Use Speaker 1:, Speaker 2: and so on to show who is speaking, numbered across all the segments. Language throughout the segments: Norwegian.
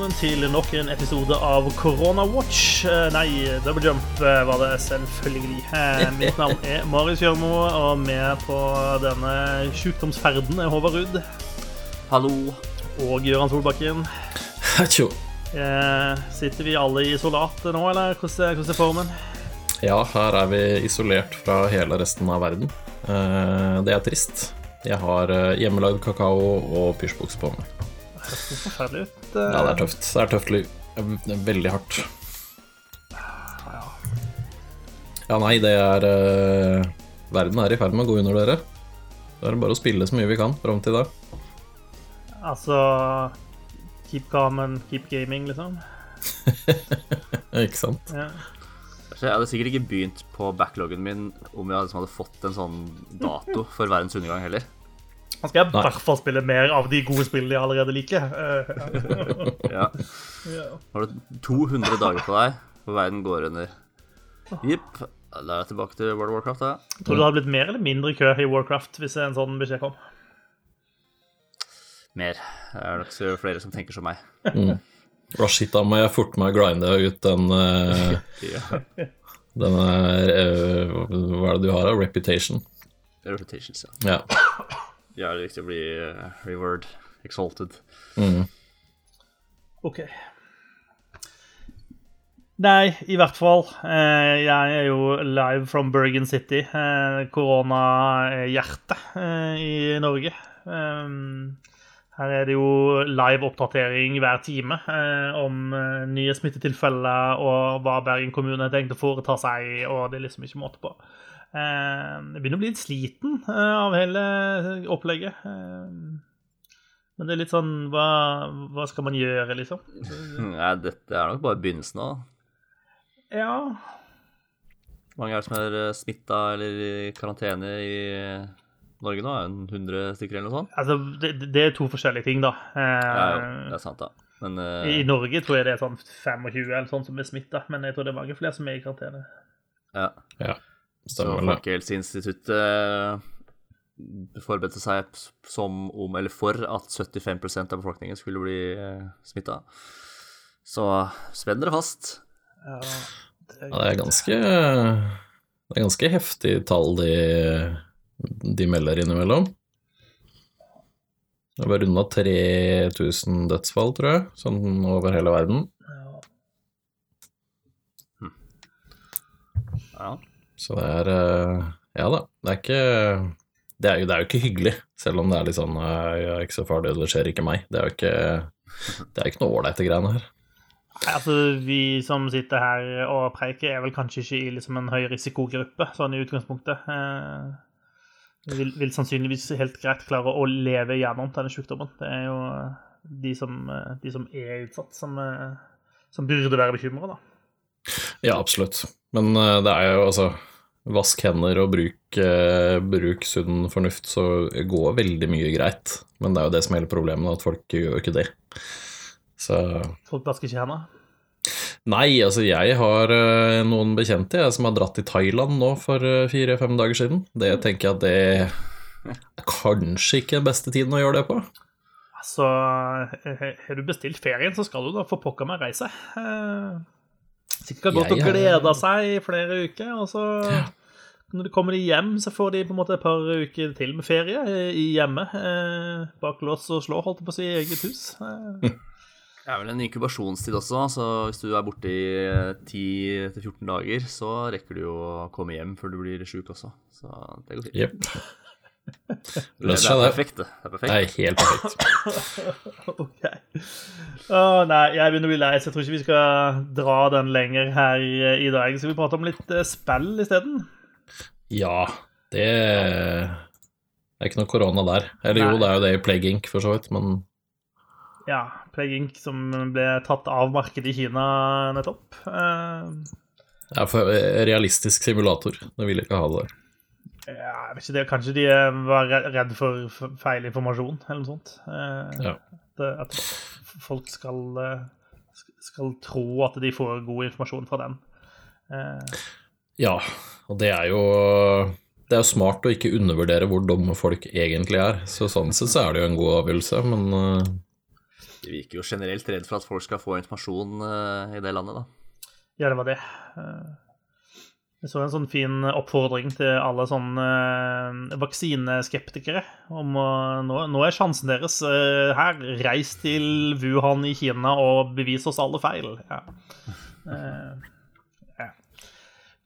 Speaker 1: velkommen til nok en episode av Corona Watch. Eh, Nei, Double Jump eh, var det selvfølgelig. Eh, Mitt navn er Marius Gjørmo, og med på denne sykdomsferden er Håvard Ruud
Speaker 2: Hallo.
Speaker 1: og Gøran Solbakken. Eh, Sitter vi alle i isolat nå, eller hvordan hvordan er formen?
Speaker 3: Ja, her er vi isolert fra hele resten av verden. Det er trist. Jeg har hjemmelagd kakao og pysjbukse på meg.
Speaker 1: Det forferdelig ut.
Speaker 3: Ja, det er tøft. Det er tøft liv. Det er veldig hardt. Ja, nei, det er eh, Verden er i ferd med å gå under dere. Da er det bare å spille så mye vi kan fram til da.
Speaker 1: Altså Keep calm and keep gaming, liksom.
Speaker 3: Ikke sant?
Speaker 1: Ja.
Speaker 2: Jeg hadde sikkert ikke begynt på backloggen min om jeg liksom hadde fått en sånn dato for verdens undergang heller.
Speaker 1: Nå skal jeg i hvert fall spille mer av de gode spillene jeg allerede liker.
Speaker 2: Ja.
Speaker 1: ja.
Speaker 2: Har du 200 dager på deg, og verden går under. Jipp. Da er jeg tilbake til World of Warcraft, da.
Speaker 1: Tror du det hadde blitt mer eller mindre kø i Warcraft hvis en sånn beskjed kom?
Speaker 2: Mer. Det er nok så flere som tenker som meg.
Speaker 3: Hva shit, da må jeg forte meg grinde ut den
Speaker 2: uh,
Speaker 3: Den eh, Hva er det du har, da? Reputation.
Speaker 2: Reputations, ja.
Speaker 3: Ja.
Speaker 2: Ja, det er viktig å bli uh, reward, exalted.
Speaker 1: OK. Nei, i hvert fall. Eh, jeg er jo live from Bergen City. Eh, Koronahjertet eh, i Norge. Um, her er det jo live oppdatering hver time eh, om eh, nye smittetilfeller og hva Bergen kommune tenkte å foreta seg, og det er liksom ikke måte på. Eh, jeg begynner å bli litt sliten eh, av hele opplegget. Eh, men det er litt sånn Hva, hva skal man gjøre, liksom?
Speaker 2: Nei, dette er nok bare begynnelsen nå.
Speaker 1: Ja.
Speaker 2: Hvor mange er det som er smitta eller i karantene i Norge nå? Er det en 100 stykker eller noe sånt?
Speaker 1: Altså, det, det er to forskjellige ting, da.
Speaker 2: Ja, jo, det er sant, da. Men
Speaker 1: I
Speaker 2: eh,
Speaker 1: Norge tror jeg det er sånn 25 eller sånn som er smitta, men jeg tror det er mange flere som er i karantene.
Speaker 2: ja.
Speaker 3: ja.
Speaker 2: Så
Speaker 3: Stemmer det.
Speaker 2: Folkehelseinstituttet eh, forberedte seg som om, eller for at 75% av befolkningen skulle bli eh, smitta. Så spenn dere fast.
Speaker 1: Ja,
Speaker 3: Ja, det er ganske Det er ganske heftig tall de, de melder innimellom. Det var runda 3000 dødsfall, tror jeg, sånn over hele verden.
Speaker 1: ja.
Speaker 3: Så det er eh, Ja da, det er ikke det er, jo, det er jo ikke hyggelig, selv om det er litt sånn eh, Jeg er ikke så farlig, det skjer ikke meg. Det er jo ikke Det er ikke noe ålreite greiene her.
Speaker 1: Altså, Vi som sitter her og preiker, er vel kanskje ikke i liksom en høy risikogruppe, sånn i utgangspunktet. Eh, vi vil, vil sannsynligvis helt greit klare å leve gjennom denne sykdommen. Det er jo de som, eh, de som er utsatt, som, eh, som burde være bekymra, da.
Speaker 3: Ja, absolutt. Men eh, det er jo altså Vask hender og bruk, eh, bruk sunn fornuft, så går veldig mye greit. Men det er jo det som er hele problemet, at folk gjør ikke det. Så
Speaker 1: Folk vasker ikke hendene.
Speaker 3: Nei, altså jeg har eh, noen bekjente jeg, som har dratt til Thailand nå for eh, fire-fem dager siden. Det tenker jeg at det er kanskje ikke den beste tiden å gjøre det på.
Speaker 1: Altså, har du bestilt ferien, så skal du da for pokker meg reise. Eh, Sikkert godt
Speaker 3: Jeg
Speaker 1: og gleda seg i flere uker, og så når de kommer hjem, så får de på en måte et par uker til med ferie eh, i hjemme. Eh, bak lås og slå, holdt jeg på å si, i eget hus. Eh,
Speaker 2: Det er vel en inkubasjonstid også, så hvis du er borte i eh, 10-14 dager, så rekker du jo å komme hjem før du blir sjuk også. Så det går fint.
Speaker 3: Jepp. Løser
Speaker 2: er
Speaker 3: seg det.
Speaker 2: perfekt, det. Er perfekt.
Speaker 3: Det er helt perfekt.
Speaker 1: ok. Å, nei, jeg begynner å bli lei, så jeg tror ikke vi skal dra den lenger her i dag. Skal vi prate om litt eh, spill isteden?
Speaker 3: Ja, det er ikke noe korona der. Eller jo, det er jo det i Plague Inc., for så vidt, men
Speaker 1: Ja, Plague Inc. som ble tatt av markedet i Kina nettopp.
Speaker 3: Uh... er for realistisk simulator. Jeg vil ikke ha det der.
Speaker 1: Ja, jeg vet ikke det. Kanskje de eh, var re- redd for feil informasjon, eller noe sånt. Eh,
Speaker 3: Ja.
Speaker 1: at folk skal, eh, skal tro at de får god informasjon fra den. Eh,
Speaker 3: Ja, og det er jo Det er jo smart å ikke undervurdere hvor dumme folk egentlig er. Så sånn sett så er det jo en god avgjørelse, men eh,
Speaker 2: De virker jo generelt redd for at folk skal få informasjon uh, i det landet, da.
Speaker 1: Ja, det var det. Jeg så en sånn fin oppfordring til alle sånne vaksineskeptikere om å nå, nå, er sjansen deres her. Reis til Wuhan i Kina og bevis oss alle feil. Ja.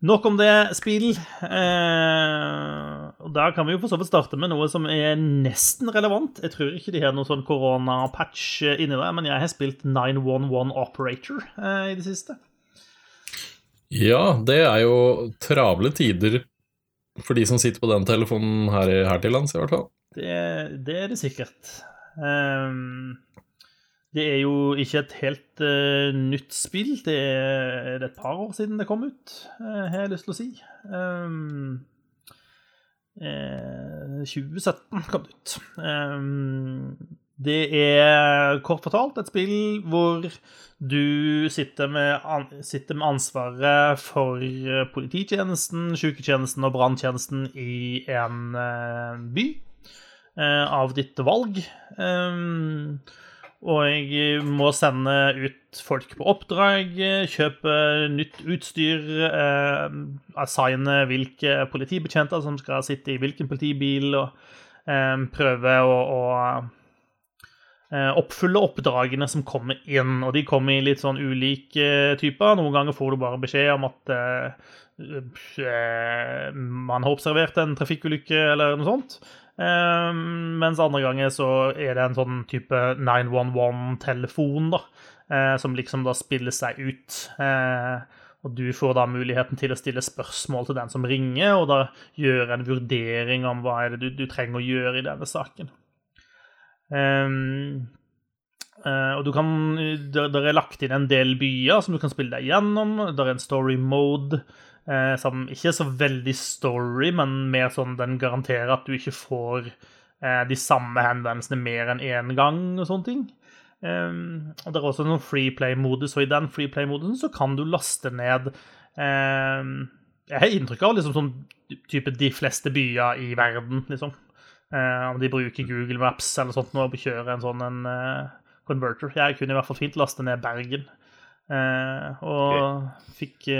Speaker 1: Nok om det, spill. Eh, der kan vi jo for så vidt starte med noe som er nesten relevant. Jeg tror ikke de har noen sånn koronapatch inni der, men jeg har spilt 911 Operator eh, i det siste.
Speaker 3: Ja, det er jo travle tider for de som sitter på den telefonen her, her til lands, i hvert fall.
Speaker 1: Det, det er det sikkert. Um, det er jo ikke et helt uh, nytt spill. Det er, det er, et par år siden det kom ut, uh, har jeg lyst til å si. Um, uh, 2017 kom det ut. Um, det er kort fortalt et spill hvor du sitter med, sitter med ansvaret for polititjenesten, syketjenesten og branntjenesten i en by av ditt valg. Um, og jeg må sende ut folk på oppdrag, kjøpe nytt utstyr, eh, assigne hvilke politibetjenter som skal sitte i hvilken politibil, og eh, prøve å, å eh, oppfylle oppdragene som kommer inn. Og de kommer i litt sånn ulike typer. Noen ganger får du bare beskjed om at eh, eh man har observert en trafikkulykke eller noe sånt. Um, mens andre ganger så er det en sånn type 911-telefon, da, uh, som liksom da spiller seg ut. Og du får da muligheten til å stille spørsmål til den som ringer, og da gjøre en vurdering om hva er det du, du trenger å gjøre i denne saken. Um, uh, og du kan Der er lagt inn en del byer som du kan spille deg gjennom. Det er en story mode. uh, som ikke er så veldig story, men mer sånn den garanterer at du ikke får uh, de samme henvendelsene mer enn én gang og sånne ting. Um, og Det er også noen freeplay-modus, og i den freeplay-modusen så kan du laste ned um, Jeg har inntrykk av liksom sånn type de fleste byer i verden, liksom. Uh, om de bruker Google Maps eller sånt nå og kjøre en sånn en, uh, converter. Jeg kunne i hvert fall fint laste ned Bergen. Uh, og okay. fikk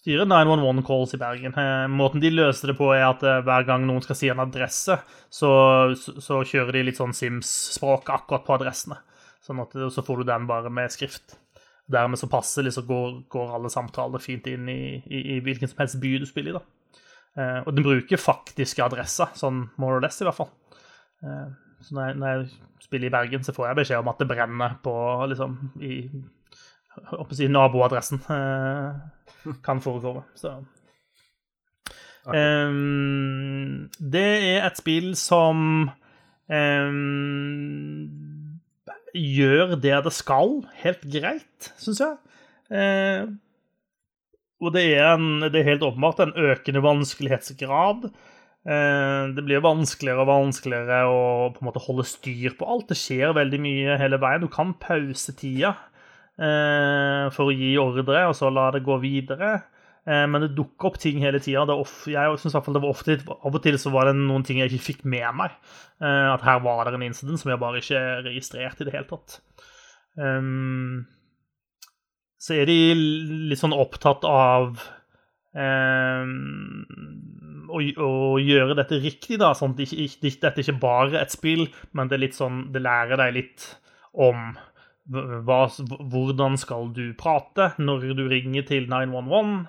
Speaker 1: styre 911-calls i Bergen. Eh, måten de løste det på, er at eh, hver gang noen skal si en adresse, så, så, så kjører de litt sånn Sims-språk akkurat på adressene. Sånn at så får du den bare med skrift. Dermed så passer liksom går, går alle samtaler fint inn i, i, i, hvilken som helst by du spiller i. da. Eh, og den bruker faktiske adresser, sånn more or less i hvert fall. Eh, så når jeg, når jeg, spiller i Bergen, så får jeg beskjed om at det brenner på liksom i håper si, naboadressen. Eh, kan forekomme. Så um, Det er et spill som um, gjør det det skal, helt greit, syns jeg. Uh, og det er, en, det er helt åpenbart en økende vanskelighetsgrad. Uh, det blir vanskeligere og vanskeligere å på en måte holde styr på alt. Det skjer veldig mye hele veien. Du kan pause tida Eh, for å gi ordre, og så la det gå videre. Eh, men det dukker opp ting hele tida. Jeg synes det var ofte, Av og til så var det noen ting jeg ikke fikk med meg. Eh, at her var det en incident som jeg bare ikke registrerte i det hele tatt. Så er de litt sånn opptatt av um, å, å, gjøre dette riktig, da. Sånn at det dette er ikke bare et spill, men det er litt sånn Det lærer deg litt om hva, hvordan skal du prate når du ringer til 911?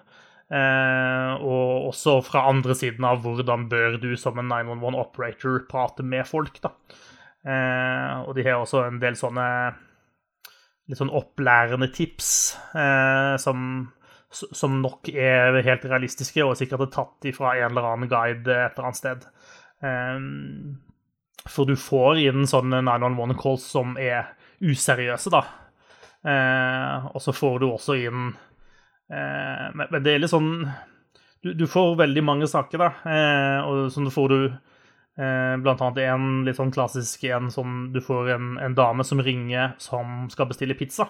Speaker 1: Eh, og også fra andre siden av hvordan bør du som en 911 operator prate med folk. da. Eh, og de har også en del sånne litt sånn opplærende tips eh, som, som, nok er helt realistiske og sikkert er tatt ifra en eller annen guide et eller annet sted. Eh, for du får inn sånne 911 calls som er useriøse, da. Eh, og så får du også inn eh, men, det er litt sånn du, du, får veldig mange saker, da. Eh, og sånn får du blant annet en litt sånn klassisk en som Du får en, en dame som ringer som skal bestille pizza.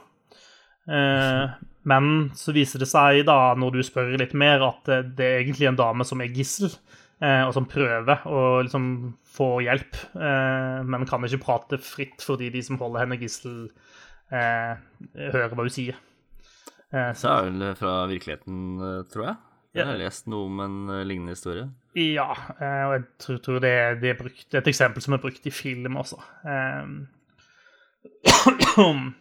Speaker 1: Eh, men så viser det seg, da, når du spør litt mer, at det er egentlig en dame som er gissel eh, og som prøver å liksom få hjelp, eh, men kan ikke prate fritt fordi de som holder henne gissel, eh, hører hva hun sier. Eh,
Speaker 2: Så er hun fra virkeligheten, eh, tror jeg. Jeg har lest noe om en eh, lignende historie.
Speaker 1: Ja, eh, og jeg tror, tror det, det, er brukt, det er et eksempel som er brukt i film også. Um,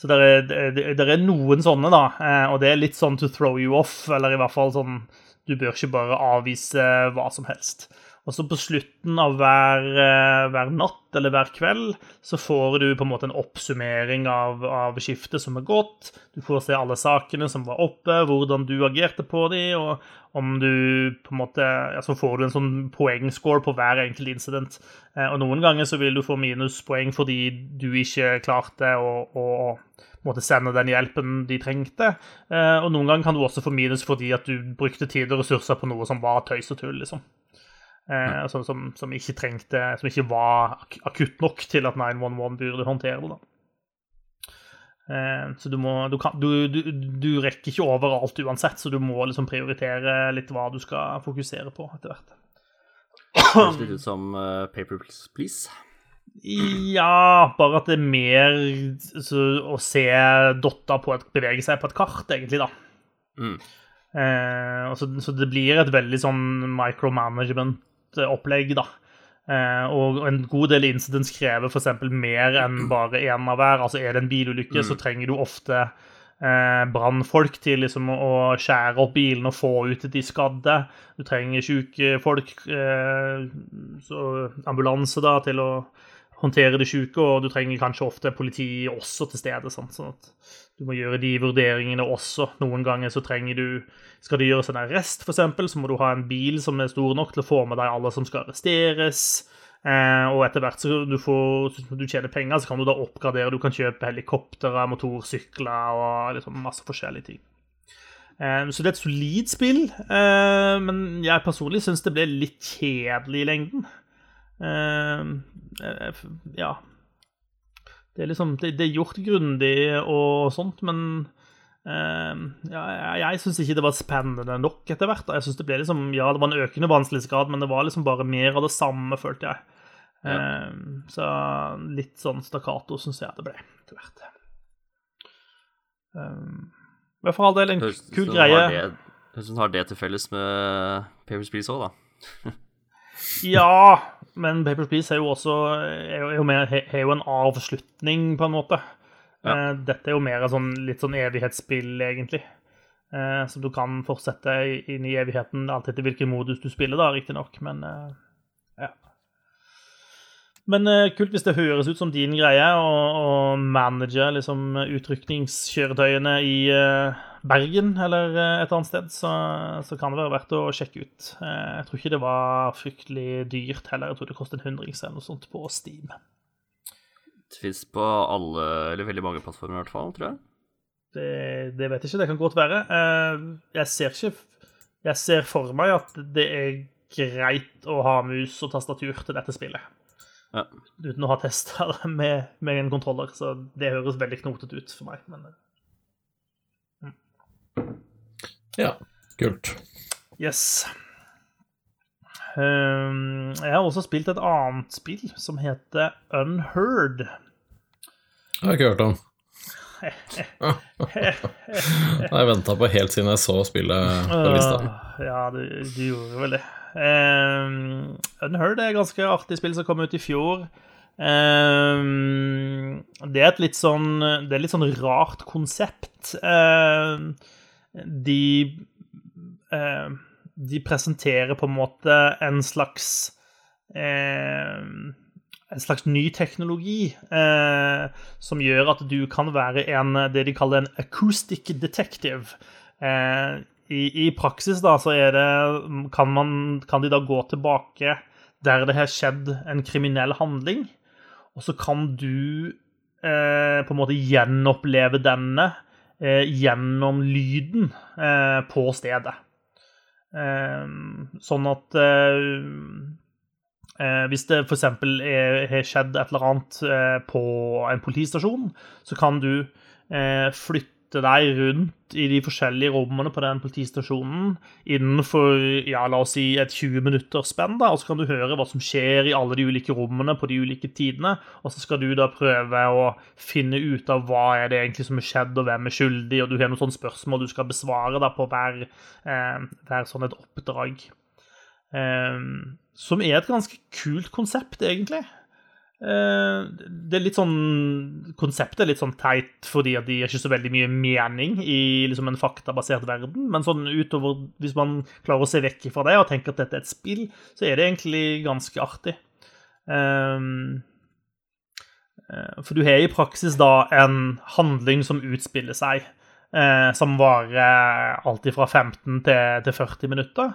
Speaker 1: så det er, det er noen sånne, da, eh, og det er litt sånn to throw you off, eller i hvert fall sånn Du bør ikke bare avvise hva som helst. Og så på slutten av hver, eh, hver, natt eller hver kveld så får du på en måte en oppsummering av, av skiftet som er gått. Du får se alle sakene som var oppe, hvordan du agerte på dem, og om du på en måte Så får du en sånn poengscore på hver enkelt incident. Eh, og noen ganger så vil du få minuspoeng fordi du ikke klarte å, å måtte sende den hjelpen de trengte. Eh, og noen ganger kan du også få minus fordi at du brukte tid og ressurser på noe som var tøys og tull, liksom. Eh, som, som, som, ikke trengte Som ikke var akutt nok til at 911 burde håndtere det. da. Eh, så du må du, kan, du, du, du, rekker ikke overalt uansett, så du må liksom prioritere litt hva du skal fokusere på etter hvert.
Speaker 2: Høres litt ut som uh, Paper Please.
Speaker 1: Ja, bare at det er mer så, å se dotter på et, bevege seg på et kart, egentlig, da.
Speaker 2: Mm.
Speaker 1: Eh, så, så, det blir et veldig sånn micromanagement-opplegg, da. Eh, og en god del incidents krever f.eks. mer enn bare én av hver. Altså Er det en bilulykke, mm. så trenger du ofte eh, brannfolk til liksom å skjære opp bilen og få ut de skadde. Du trenger syke folk, eh, ambulanse, da, til å håndtere de syke, og du trenger kanskje ofte politi også til stede. Sant? sånn at du må gjøre de vurderingene også. Noen ganger så trenger du Skal det gjøres en arrest, f.eks., så må du ha en bil som er stor nok til å få med deg alle som skal arresteres. Eh, og etter hvert så du, får, du tjener penger, så kan du da oppgradere. Du kan kjøpe helikoptre, motorsykler og liksom masse forskjellige ting. Eh, så det er et solid spill, eh, men jeg personlig syns det ble litt kjedelig i lengden. Eh, ja Det er liksom Det, det er gjort grundig og sånt, men uh, ja, jeg, jeg syns ikke det var spennende nok etter hvert. Jeg synes det ble liksom Ja, det var en økende vanskelighetsgrad, men det var liksom bare mer av det samme, følte jeg. Ja. Uh, så litt sånn stakkato syns jeg det ble etter hvert. Um, men for all del en kul greie.
Speaker 2: Høres ut som har det til felles med Papers, Please òg, da.
Speaker 1: ja, men Papers, Please er jo også er jo, mer, er jo en avslutning, på en måte. Ja. Eh, dette er jo mer sånn, litt sånn evighetsspill, egentlig. Eh, så du kan fortsette inn i evigheten alt etter hvilken modus du spiller, da, riktignok, men eh, ja. Men kult hvis det høres ut som din greie å manage liksom, utrykningskjøretøyene i Bergen eller et annet sted, så, så, kan det være verdt å sjekke ut. Jeg tror ikke det var fryktelig dyrt heller. Jeg tror det kostet en hundrings eller noe sånt på Steam.
Speaker 2: Det fins på alle, eller veldig mange plattformer i hvert fall, tror jeg.
Speaker 1: Det, det, vet jeg ikke. Det kan godt være. Jeg ser ikke Jeg ser for meg at det er greit å ha mus og tastatur til dette spillet. Ja. Uten å ha tester med, med, en kontroller, så det høres veldig knotete ut for meg. Men
Speaker 3: ja, kult.
Speaker 1: Yes. Um, jeg har også spilt et annet spill som heter Unheard.
Speaker 3: Jeg har ikke hørt om. jeg venta på helt siden jeg så spillet på lista.
Speaker 1: Ja, du, du, gjorde vel det. Um, Unheard er et ganske artig spill som kom ut i fjor. Um, det er et litt sånn Det er litt sånn rart konsept. Um, de eh, De presenterer på en måte en slags eh, en slags ny teknologi eh, som gjør at du kan være en, det de kaller en acoustic detective. I, i, praksis da, så er det, kan, man, kan de da gå tilbake der det har skjedd en kriminell handling, og så kan du eh, på en måte gjenoppleve denne gjennom lyden eh, på stedet. Eh, sånn at eh, eh, hvis det f.eks. har skjedd et eller annet på en politistasjon, så kan du flytte flytte deg rundt i de forskjellige rommene på den politistasjonen innenfor ja, la oss si et 20 minutters spenn, da, og så kan du høre hva som skjer i alle de ulike rommene på de ulike tidene, og så skal du da prøve å finne ut av hva er det egentlig som er skjedd, og hvem er skyldig, og du har noen sånne spørsmål du skal besvare da på hver, eh, hver sånn et oppdrag. Eh, som er et ganske kult konsept, egentlig. Eh, det er litt sånn Konseptet er litt sånn teit fordi at de gir ikke så veldig mye mening i liksom en faktabasert verden, men sånn utover Hvis man klarer å se vekk fra det og tenke at dette er et spill, så er det egentlig ganske artig. Um, for du har i praksis da en handling som utspiller seg, uh, som varer alltid fra 15 til, til 40 minutter.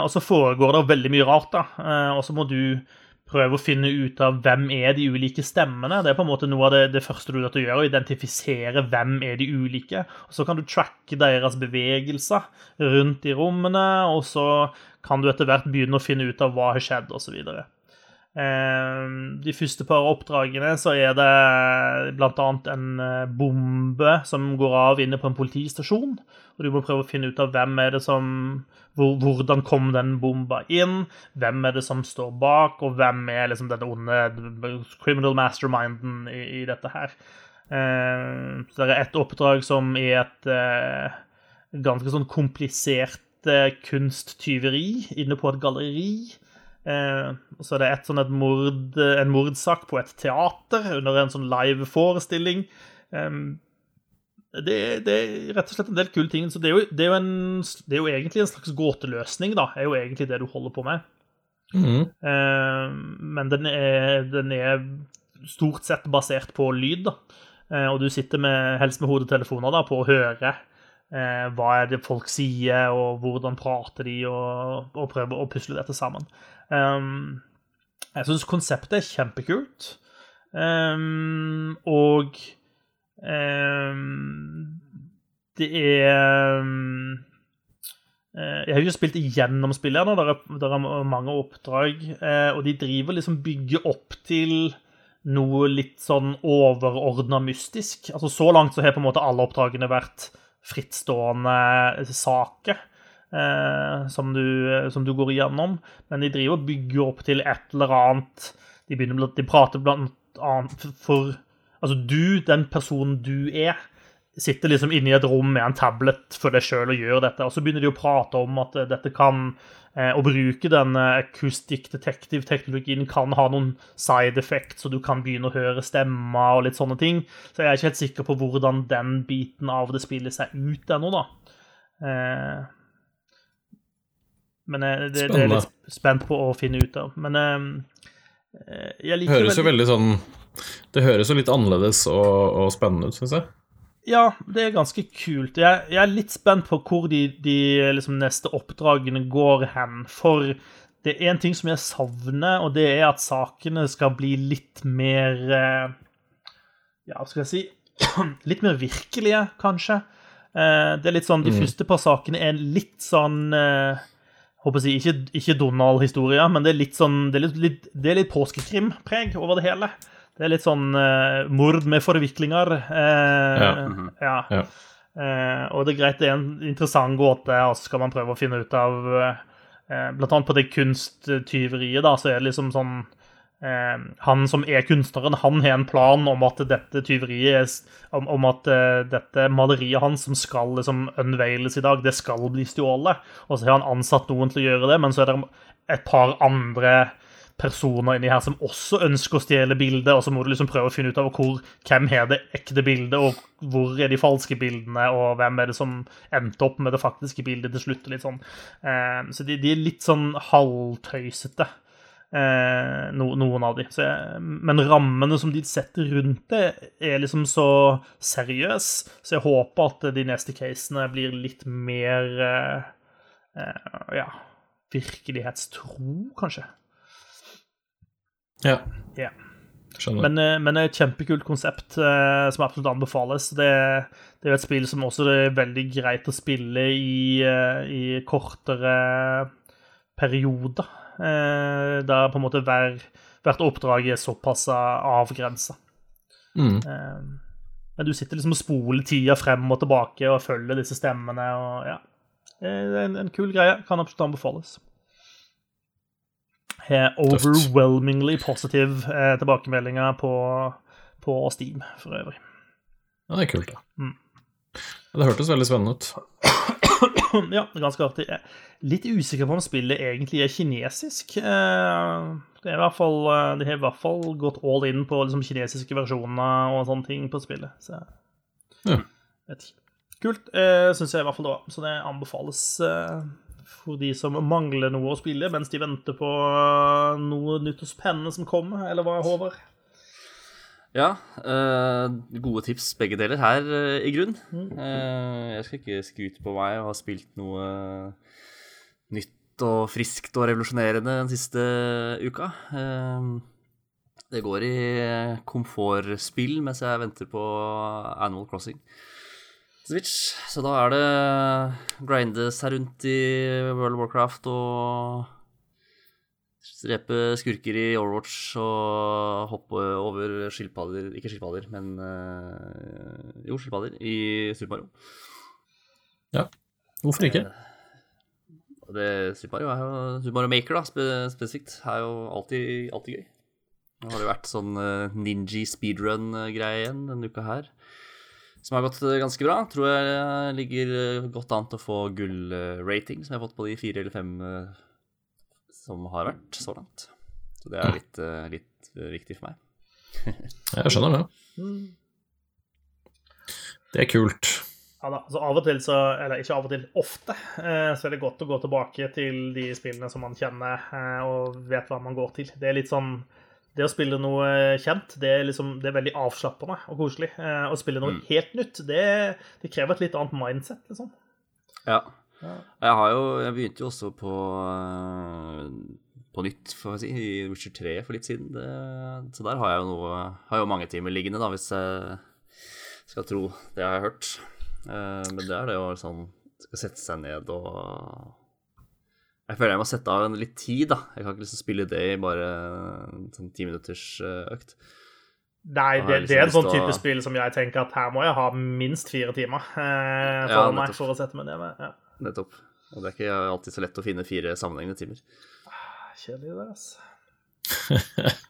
Speaker 1: Og så foregår det veldig mye rart, da. Og så må du prøve å finne ut av hvem er de ulike stemmene. Det er på en måte noe av det, det første du er gjøre, å identifisere hvem er de ulike. Og Så kan du tracke deres bevegelser rundt i rommene, og så kan du etter hvert begynne å finne ut av hva har skjedd, osv. Eh, de første par oppdragene så er det bl.a. en eh, bombe som går av inne på en politistasjon. Og du må prøve å finne ut av hvem er det som Hvordan kom den bomba inn? Hvem er det som står bak? Og hvem er liksom den onde criminal masterminden i, i dette her? Eh, så det er et oppdrag som er et eh, ganske sånn komplisert eh, kunsttyveri inne på et galleri. Eh, og så er det et sånn et mord, en mordsak på et teater under en sånn live forestilling. Eh, det, det, er rett og slett en del kule ting. Så det er, jo, det, er en, det er, jo, egentlig en slags gåteløsning, da. er jo egentlig det du holder på med.
Speaker 3: Mm.
Speaker 1: Eh, men den er, den er, stort sett basert på lyd, da. Eh, og du sitter med, helst med hodetelefoner da, på å høre eh, hva er det folk sier, og hvordan prater de, og, og prøver å pusle dette sammen. Um, jeg syns konseptet er kjempekult. Um, og um, det er Jeg har jo spilt igjennom spillet her nå, det det er mange oppdrag, og de driver liksom bygger opp til noe litt sånn overordna mystisk. Altså Så langt så har på en måte alle oppdragene vært frittstående saker eh, som, du, som, du, går igjennom. Men de driver og bygger opp til et eller annet De, begynner, de prater blant annet for Altså, du, den personen du er, sitter liksom inne i et rom med en tablet for deg sjøl og gjør dette. Og så begynner de å prate om at dette kan eh, Å bruke den acoustic detective-teknologien kan ha noen side effects, så du kan begynne å høre stemmer og litt sånne ting. Så jeg er ikke helt sikker på hvordan den biten av det spiller seg ut ennå, da. Men eh, det, det, er litt spent på å finne ut av. Men eh, eh, jeg liker
Speaker 3: høres jo veldig sånn Det høres jo litt annerledes og, og spennende ut, syns jeg.
Speaker 1: Ja, det er ganske kult. Jeg, jeg er litt spent på hvor de, de liksom, neste oppdragene går hen. For det er en ting som jeg savner, og det er at sakene skal bli litt mer Ja, hva skal jeg si Litt mer virkelige, kanskje. Det er litt sånn, De mm. første par sakene er litt sånn håper jeg, Ikke, ikke Donald-historia, men det er litt sånn Det er litt, litt, litt påskekrimpreg over det hele. Det er litt sånn uh, mord med forviklinger. Uh, ja. Mm -hmm. ja. ja. Uh, og det er greit, det er en interessant gåte, og så skal man prøve å finne ut av Blant annet på det kunsttyveriet, da, så er det liksom sånn han som er kunstneren, han har en plan om at dette tyveriet om, om at uh, dette maleriet hans som skal liksom unveiles i dag, det skal bli stjålet. Og så har han ansatt noen til å gjøre det, men så er det et par andre personer inni her som også ønsker å stjele bildet, og så må du liksom prøve å finne ut av hvor, hvem har det ekte bildet, og hvor er de falske bildene, og hvem er det som endte opp med det faktiske bildet til slutt. litt sånn. Uh, så de, de, er litt sånn halvtøysete. Eh, no, noen av de. Jeg, men rammene som de setter rundt det, er liksom så seriøs, så jeg håper at de neste casene blir litt mer eh, eh, ja, virkelighetstro, kanskje.
Speaker 3: Ja.
Speaker 1: Yeah. Skjønner. Men, eh, men et kjempekult konsept eh, som absolutt anbefales. Det, det, er et spill som også er veldig greit å spille i, i kortere perioder. Eh, der på en måte hver, hvert oppdrag er såpass avgrensa.
Speaker 3: Mm. Eh,
Speaker 1: Men du sitter liksom og spoler tida frem og tilbake og følger disse stemmene. og ja. Det er en, en kul greie. Kan absolutt anbefales. Har overwhelmingly positive eh, tilbakemeldinger på, på Steam, for øvrig.
Speaker 3: Ja, det er kult, da.
Speaker 1: Mm.
Speaker 3: Det hørtes veldig spennende ut.
Speaker 1: Ja, ganske artig. Jeg er litt usikker på om spillet egentlig er kinesisk. Eh, Det er i hvert fall, eh, de har i hvert fall gått all in på liksom, kinesiske versjoner og sånne ting på spillet. Så
Speaker 3: Ja.
Speaker 1: vet ikke. Kult, eh, syns jeg i hvert fall det var. Så det anbefales eh, for de som mangler noe å spille mens de venter på noe nytt hos pennene som kommer, eller hva, Håvard?
Speaker 2: Ja, eh, gode tips begge deler her, eh, i grunn. Uh, jeg skal ikke skryte på meg og ha spilt noe nytt og friskt og revolusjonerende den siste uka. Uh, det går i komfortspill mens jeg venter på Animal Crossing. Switch, så da er det grindes her rundt i World of Warcraft og Drepe skurker i Overwatch og hoppe over skilpadder Ikke skilpadder, men eh, Jo, skilpadder i Super Mario. Ja.
Speaker 3: Hvorfor ikke?
Speaker 2: Og det Super Mario, er jo, Super Mario Maker, da, spe, spesifikt, er jo alltid, alltid gøy. Nå har det vært sånn uh, ninja speedrun-greie igjen denne uka her. Som har gått eh, ganske bra. Tror jeg ligger eh, godt an til å få gull-rating, som jeg har fått på de fire eller fem eh, som har vært så langt. Så det er litt, eh, litt eh, viktig for meg.
Speaker 3: Jeg skjønner det. Det er kult.
Speaker 1: Ja da, altså Av og til, så, eller ikke av og til, ofte, eh, så er det godt å gå tilbake til de spillene som man kjenner og vet hva man går til. Det er litt sånn Det å spille noe kjent, det er, liksom, det er veldig avslappende og koselig. Å spille noe helt nytt, det, det krever et litt annet mindset, liksom.
Speaker 2: Ja.
Speaker 1: Ja.
Speaker 2: Jeg har jo Jeg begynte jo også på eh, På nytt, får jeg si, i Witcher 3 for litt siden. Det, så der har jeg jo noe Har jo mange timer liggende, da, hvis jeg skal tro det jeg har hørt. Eh, men det er det jo sånn Skal sette seg ned og Jeg føler jeg må sette av en litt tid, da. Jeg kan ikke liksom spille det i bare en sånn ti minutters eh, økt.
Speaker 1: Nei, det,
Speaker 2: liksom
Speaker 1: det er en
Speaker 2: liksom
Speaker 1: sånn type
Speaker 2: å-
Speaker 1: spill som jeg tenker at her må jeg ha minst fire timer eh,
Speaker 2: Ja,
Speaker 1: for meg for å sette meg ned med. Ja.
Speaker 2: Nettopp. Og det er ikke alltid så lett å finne fire sammenhengende timer.
Speaker 1: Kjedelig, det, altså.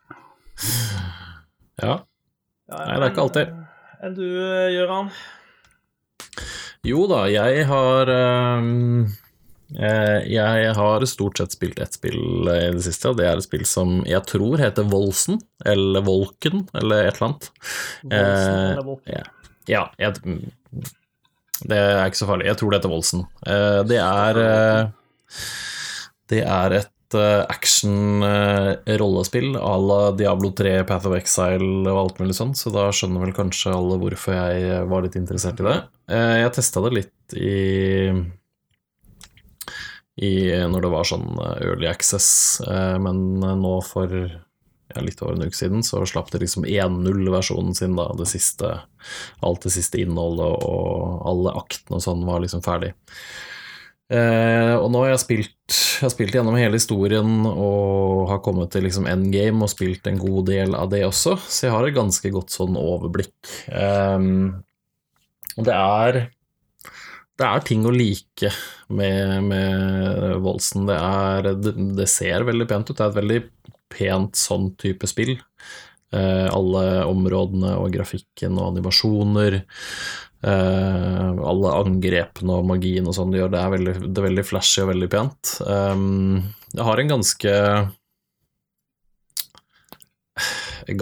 Speaker 3: Ja.
Speaker 1: Ja,
Speaker 3: Nei, det er ikke alltid.
Speaker 1: Enn du, Gøran?
Speaker 3: Jo da, jeg har eh, Jeg har stort sett spilt ett spill i det siste, og det er et spill som jeg tror heter Volsen, eller Volken, eller et eller annet.
Speaker 1: Volsen
Speaker 3: Eh,
Speaker 1: eller Volken?
Speaker 3: ja. Ja, jeg, det er ikke så farlig. Jeg tror det heter Volsen. Eh, Det er eh, Det er et eh, action-rollespill à la Diablo 3, Path of Exile og alt mulig sånt, så da skjønner vel kanskje alle hvorfor jeg var litt interessert i det. Jeg testa det litt i i, når det var sånn early access, men nå for litt over en uke siden så slapp de liksom 1.0-versjonen sin, da, det siste alt det siste innholdet og alle aktene og sånn var liksom ferdig. Eh, og nå har jeg spilt Jeg har spilt gjennom hele historien og har kommet til liksom endgame og spilt en god del av det også, så jeg har et ganske godt sånn overblikk. Eh, det er det er ting å like med, med Volsen. Det, er, det, det ser veldig pent ut. Det er et veldig pent sånn type spill. Eh, alle områdene og grafikken og animasjoner. Eh, alle angrepene og magien og sånn de gjør, det er veldig, det er veldig flashy og veldig pent. Um, jeg har en ganske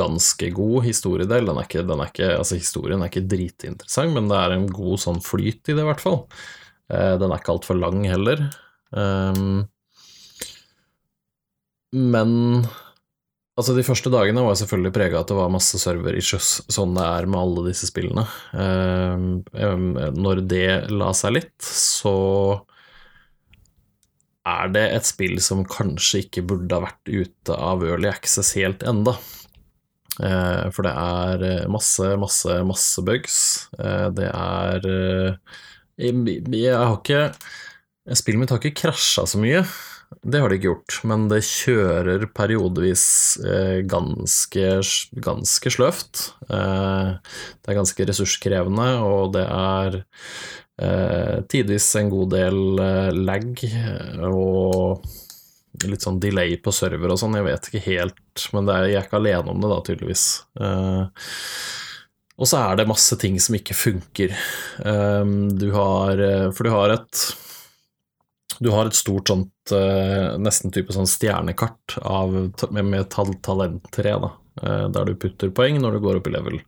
Speaker 3: ganske god historiedel. Den er ikke, den er ikke, altså Historien er ikke dritinteressant, men det er en god sånn flyt i det, i hvert fall. Eh, den er ikke altfor lang heller. Um, men Altså, de første dagene var jeg selvfølgelig prega av at det var masse server-issues, sånn det er med alle disse spillene. Um, um, når det la seg litt, så er det et spill som kanskje ikke burde ha vært ute av Early Access helt enda. Eh, for det er eh, masse, masse, masse bugs. Eh, det er jeg har ikke Spillet mitt har ikke krasja så mye. Det har de ikke gjort, men det kjører periodevis eh, ganske, ganske sløvt. Eh, det er ganske ressurskrevende, og det er eh, tidvis en god del lag og litt sånn delay på server og sånn, jeg vet ikke helt, men er, jeg er ikke alene om det da, tydeligvis. Eh, og så er det masse ting som ikke funker. Eh, du har For du har et du har et stort sånt uh, nesten type sånn stjernekart av, med, med tal talenttre, da, uh, der du putter poeng når du går opp i level.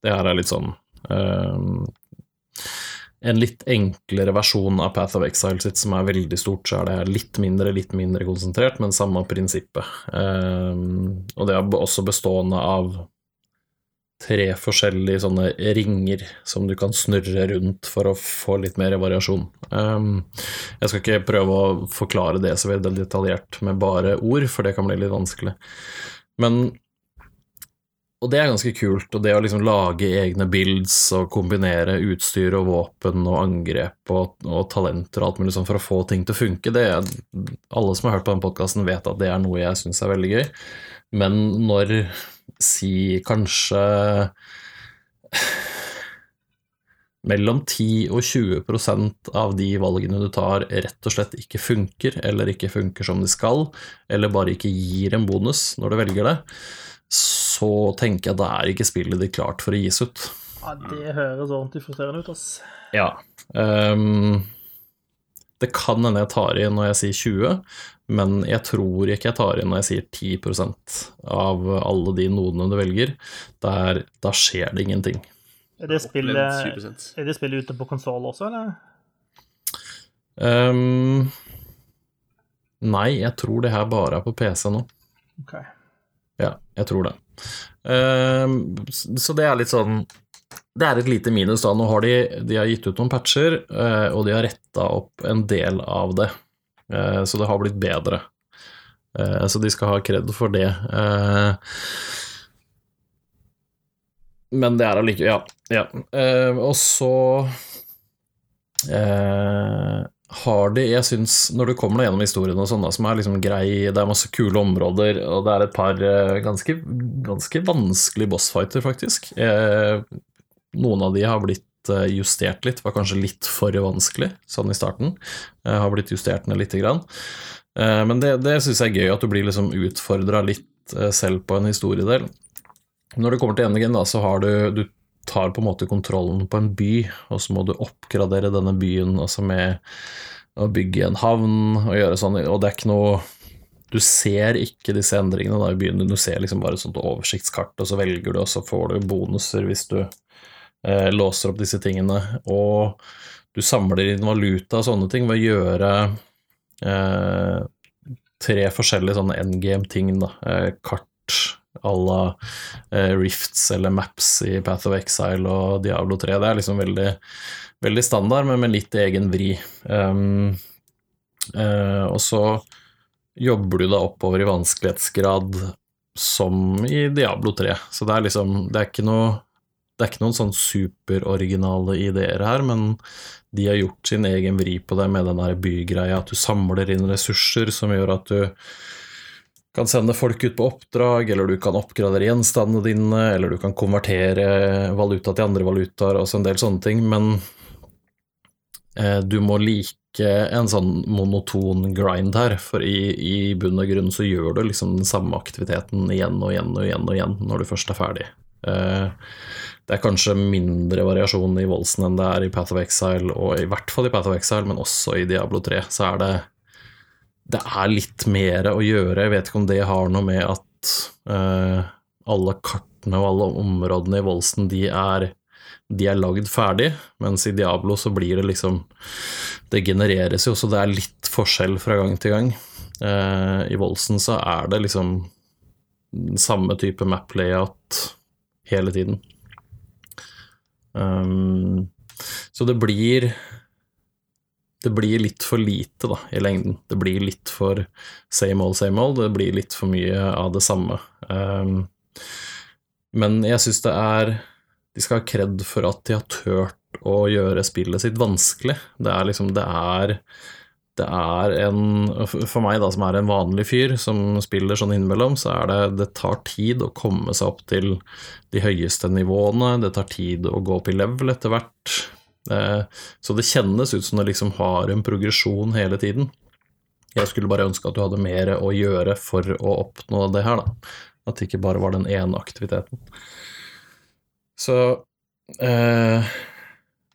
Speaker 3: Det her er litt sånn um, En litt enklere versjon av Path of Exile sitt som er veldig stort, så er det litt mindre, litt mindre konsentrert, men samme prinsippet. og det er også bestående av tre forskjellige sånne ringer som du kan snurre rundt for å få litt mer variasjon. Um, jeg skal ikke prøve å forklare det så veldig detaljert med bare ord, for det kan bli litt vanskelig. Men Og det er ganske kult, og det å liksom lage egne builds og kombinere utstyr og våpen og angrep og, og talenter og alt mulig sånn for å få ting til å funke, det er Alle som har hørt på den podkasten, vet at det er noe jeg syns er veldig gøy. Men når si kanskje mellom 10 og 20% av de valgene du tar, rett og slett ikke funker, eller ikke funker som de skal, eller bare ikke gir en bonus når du velger det, så tenker jeg da er ikke spillet ditt klart for å gis ut.
Speaker 1: Ja, Det høres ordentlig frustrerende ut, ass.
Speaker 3: Ja. Um, det kan hende jeg tar i når jeg sier 20, men jeg tror ikke jeg tar inn når jeg sier 10% av alle de nodene du velger. Der, da skjer det ingenting.
Speaker 1: Er det spillet, er det spillet ute på konsoll også, eller?
Speaker 3: Um, nei, jeg tror det her bare er på PC nå.
Speaker 1: Ok.
Speaker 3: Ja, jeg tror det. Um, så det er litt sånn Det er et lite minus, da. Nå har de, de har gitt ut noen patcher, uh, og de har retta opp en del av det. Eh, så det har blitt bedre. Eh, så de skal ha kred for det. Eh, men det er allikevel Ja. ja. Og så har de Jeg syns, når du kommer deg gjennom historien og sånn, som er liksom grei, det er masse kule områder, og det er et par ganske, ganske vanskelige bossfighter, faktisk. Noen av de har blitt Eh, justert litt, var kanskje litt for vanskelig sånn i starten. Jeg har blitt justert ned lite grann. Eh, men det, det syns jeg er gøy, at du blir liksom utfordra litt eh, selv på en historiedel. Når det kommer til NGN, da, så har du, du tar på en måte kontrollen på en by, og så må du oppgradere denne byen altså med å bygge en havn og gjøre sånn, og det er ikke noe du ser ikke disse endringene da i byen, du ser liksom bare et sånt oversiktskart, og så velger du, og så får du bonuser hvis du eh, låser opp disse tingene, og du samler inn valuta og sånne ting ved å gjøre eh, tre forskjellige sånne endgame-ting, da. Eh, kart à la eh, Rifts eller Maps i Path of Exile og Diablo 3. Det er liksom veldig, veldig standard, men med litt egen vri. Um, eh, og så jobber du deg oppover i vanskelighetsgrad som i Diablo 3. Så det er liksom Det er ikke noe det er ikke noen sånn superoriginale ideer her, men de har gjort sin egen vri på det med den bygreia, at du samler inn ressurser som gjør at du kan sende folk ut på oppdrag, eller du kan oppgradere gjenstandene dine, eller du kan konvertere valuta til andre valutaer, og en del sånne ting, men eh, du må like en sånn monoton grind her, for i, i bunn og grunn så gjør du liksom den samme aktiviteten igjen og igjen og igjen og igjen når du først er ferdig. Eh, det er kanskje mindre variasjon i voldsen enn det er i Path of Exile, og i hvert fall i Path of Exile, men også i Diablo 3, så er det Det er litt mer å gjøre. Jeg vet ikke om det har noe med at uh, alle kartene og alle områdene i voldsen, de er de er lagd ferdig, mens i Diablo så blir det liksom Det genereres jo, så det er litt forskjell fra gang til gang. Uh, I Volsen så er det liksom samme type map layout hele tiden. Um, så det blir det blir litt for lite da, i lengden. Det blir litt for same old, same old. Det blir litt for mye av det samme. Um, men jeg syns det er De skal ha kred for at de har turt å gjøre spillet sitt vanskelig. Det er liksom Det er det er en For meg, da, som er en vanlig fyr som spiller sånn innimellom, så er det Det tar tid å komme seg opp til de høyeste nivåene, det tar tid å gå opp i level etter hvert. Eh, så det kjennes ut som det liksom har en progresjon hele tiden. Jeg skulle bare ønske at du hadde mer å gjøre for å oppnå det her, da. At det ikke bare var den ene aktiviteten. Så eh,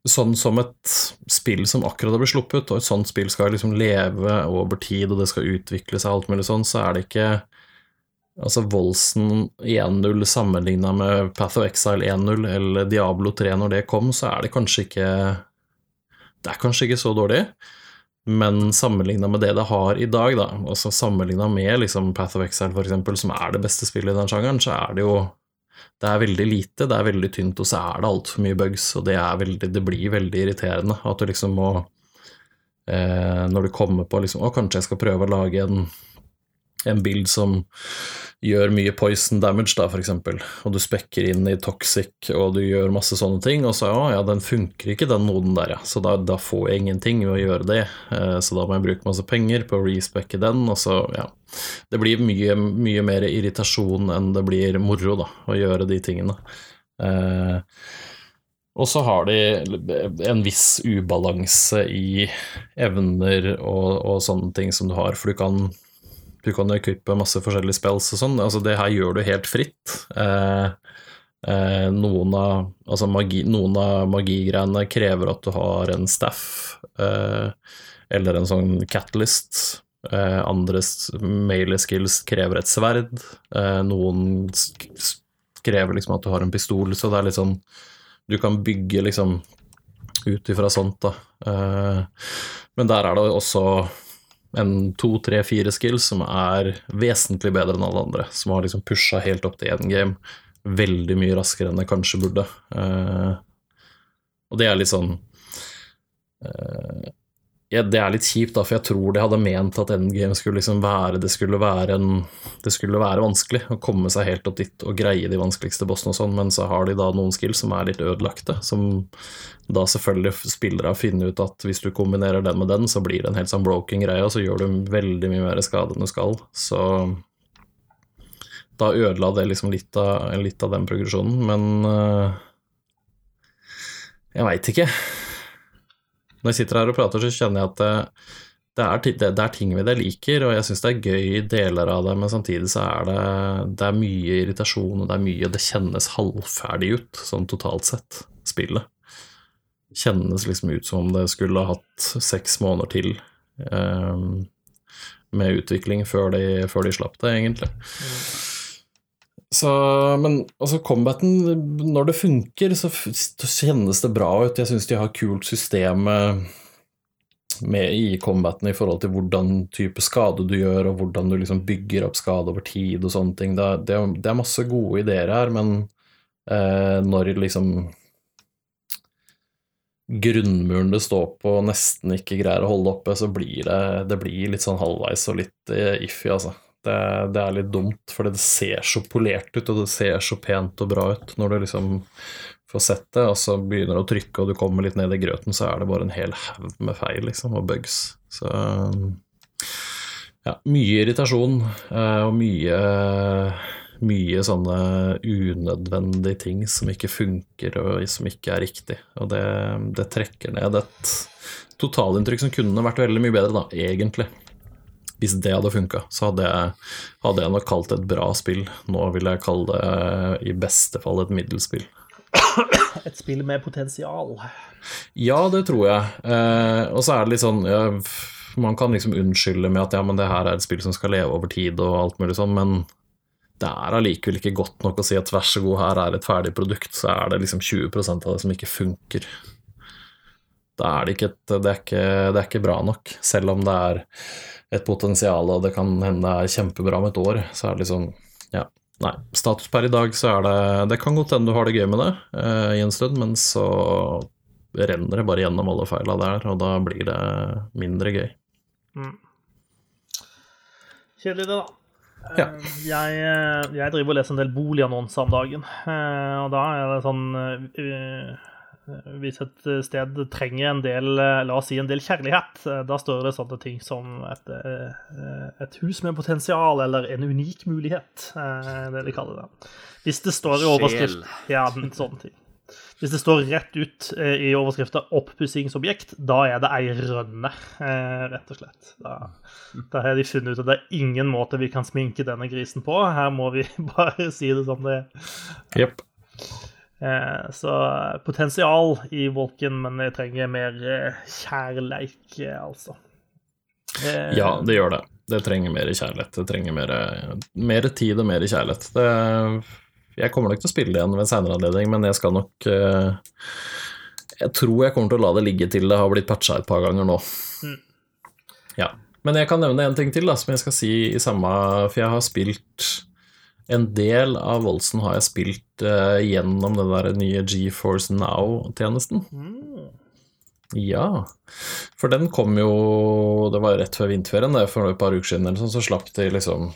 Speaker 3: sånn som et spill som akkurat har blitt sluppet, og et sånt spill skal liksom leve over tid, og det skal utvikle seg, alt mulig sånn, så er det ikke Altså Volsen 1.0 sammenligna med Path of Exile 1.0 eller Diablo 3 når det kom, så er det kanskje ikke Det er kanskje ikke så dårlig, men sammenligna med det det har i dag, da, altså sammenligna med liksom Path of Exile, eksempel, som er det beste spillet i den sjangeren, så er det jo det er veldig lite, det er veldig tynt, og så er det altfor mye bugs, og det, veldig, det, blir veldig irriterende at du liksom må eh, Når du kommer på liksom Å, kanskje jeg skal prøve å lage en en bild som gjør mye poison damage, da, eksempel, og du spekker inn i toxic, og du gjør masse sånne ting, og så ja, ja, den funker ikke, den noden der, ja, så da, da får jeg ingenting ved å gjøre det, eh, så da må jeg bruke masse penger på å respekke den, og så, ja. Det blir mye, mye mer irritasjon enn det blir moro, da, å gjøre de tingene. Eh, og så har de en viss ubalanse i evner og, og, sånne ting som du har, for du kan du kan equippe masse forskjellige spells og sånn. Altså, det her gjør du helt fritt. Eh, eh, noen av, altså magi, noen av magigreiene krever at du har en staff eh, eller en sånn catalyst. Eh, andres melee skills krever et sverd. Eh, noen krever liksom at du har en pistol, så det er litt sånn Du kan bygge liksom ut ifra sånt, da. Eh, men der er det også en to, tre, fire skills som er vesentlig bedre enn alle andre. Som har liksom pusha helt opp til én game veldig mye raskere enn det kanskje burde. Uh, og det er litt sånn uh, ja, Det er litt kjipt, da, for jeg tror de hadde ment at endgame skulle liksom være Det skulle være, en, det skulle være vanskelig å komme seg helt opp dit og greie de vanskeligste bossene og sånn, men så har de da noen skills som er litt ødelagte, som da selvfølgelig spillere finner ut at hvis du kombinerer den med den, så blir det en helt sånn broken greie, og så gjør du veldig mye mer skade enn du skal. Så da ødela det liksom litt av, litt av den progresjonen, men uh, jeg veit ikke. Når jeg sitter her og prater, så kjenner jeg at det, det, er, det, er, ting ved det liker, og jeg syns det er gøy deler av det, men samtidig så er det, det er mye irritasjon, og det er mye Det kjennes halvferdig ut, sånn totalt sett, spillet. Kjennes liksom ut som om det skulle ha hatt seks måneder til um, med utvikling før de, før de slapp det, egentlig. Mm. Så, men altså, combaten, når det funker, så kjennes det bra ut. Jeg syns de har kult system med i combaten i forhold til hvordan type skade du gjør, og hvordan du liksom bygger opp skade over tid og sånne ting. Det, det, det er masse gode ideer her, men eh, når liksom grunnmuren det står på, nesten ikke greier å holde oppe, så blir det, det blir litt sånn halvveis og litt eh, iffy, altså. Det, det, er litt dumt, for det ser så polert ut, og det ser så pent og bra ut når du liksom får sett det, og så begynner du å trykke, og du kommer litt ned i grøten, så er det bare en hel haug med feil, liksom, og bugs. Så ja, mye irritasjon eh, og mye mye sånne unødvendige ting som ikke funker og som ikke er riktig. Og det, det trekker ned et totalinntrykk som kunne vært veldig mye bedre, da, egentlig hvis det hadde funka, så hadde jeg, hadde jeg, nok kalt det et bra spill. Nå vil jeg kalle det i beste fall et middelspill.
Speaker 1: Et spill med potensial?
Speaker 3: Ja, det tror jeg. Eh, og så er det litt sånn ja, Man kan liksom unnskylde med at ja, men det her er et spill som skal leve over tid og alt mulig sånn, men det er allikevel ikke godt nok å si at vær så god, her er et ferdig produkt, så er det liksom 20% av det som ikke funker. Da er det ikke, et, det er ikke, det er ikke bra nok, selv om det er et potensial, og det kan hende det er kjempebra om et år, så er det liksom Ja. Nei. Status per i dag, så er det Det kan godt hende du har det gøy med det eh, i en stund, men så renner det bare gjennom alle feila der, og da blir det mindre gøy. Mm.
Speaker 1: Kjedelig, det, da. Ja. Eh, jeg, eh, jeg, driver og leser en del boligannonser om dagen, eh, og da er det sånn hvis et sted trenger en del, la oss si en del kjærlighet, da står det sånne ting som et, et hus med potensial, eller en unik mulighet, det de kaller det. Hvis det står i overskrift Ja, sånne ting. Hvis det står rett ut eh, i overskrifta 'oppussingsobjekt', da er det ei rønne, eh, rett og slett. Da, da, har de funnet ut at det er ingen måte vi kan sminke denne grisen på. Her må vi bare si det som det er.
Speaker 3: Yep.
Speaker 1: Eh, så potensial i Volken, men jeg trenger mer kjærleik, altså.
Speaker 3: Ja, det gjør det. Det trenger mer kjærlighet. Det trenger mer, mer tid og mer kjærlighet. Det jeg kommer nok til å spille det igjen ved en senere anledning, men jeg skal nok Jeg tror jeg kommer til å la det ligge til det har blitt patcha et par ganger nå. Mm. Ja. Men jeg kan nevne en ting til da, som jeg skal si i samme For jeg har spilt En del av Volsen har jeg spilt uh, gjennom den der nye GeForce Now-tjenesten. Mm. Ja, for den kom jo Det var jo rett før vinterferien, det, for et par uker siden, eller sånn, så slapp de liksom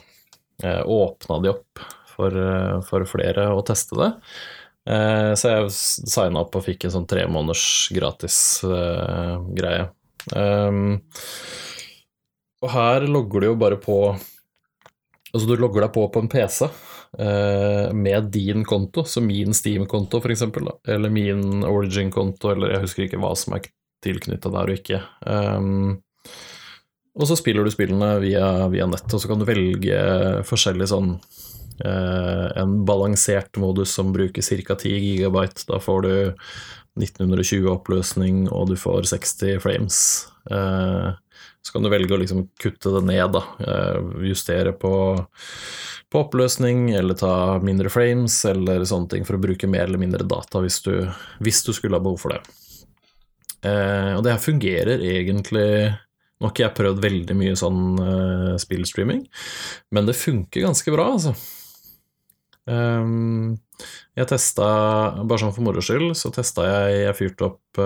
Speaker 3: eh, Åpna de opp for, eh, for flere å teste det. Eh, så jeg signa opp og fikk en sånn tre måneders gratis uh, greie. Um, og her logger du jo bare på Altså, du logger deg på på en PC eh, med din konto, så min Steam-konto, eksempel, eller min Origin-konto, eller jeg husker ikke hva som er tilknytta der og ikke. Um, og så spiller du spillene via, via nett, og så kan du velge forskjellig sånn Eh, en balansert modus som bruker ca. 10 gigabyte. Da får du 1920 oppløsning, og du får 60 frames. Eh, så kan du velge å liksom kutte det ned, da. Eh, justere på, på, oppløsning, eller ta mindre frames, eller sånne ting, for å bruke mer eller mindre data hvis du, hvis du skulle ha behov for det. og det her fungerer egentlig Nå har ikke jeg prøvd veldig mye sånn uh, spillstreaming, men det funker ganske bra, altså. Jeg testa, bare sånn for moro skyld, så testa jeg Jeg fyrte opp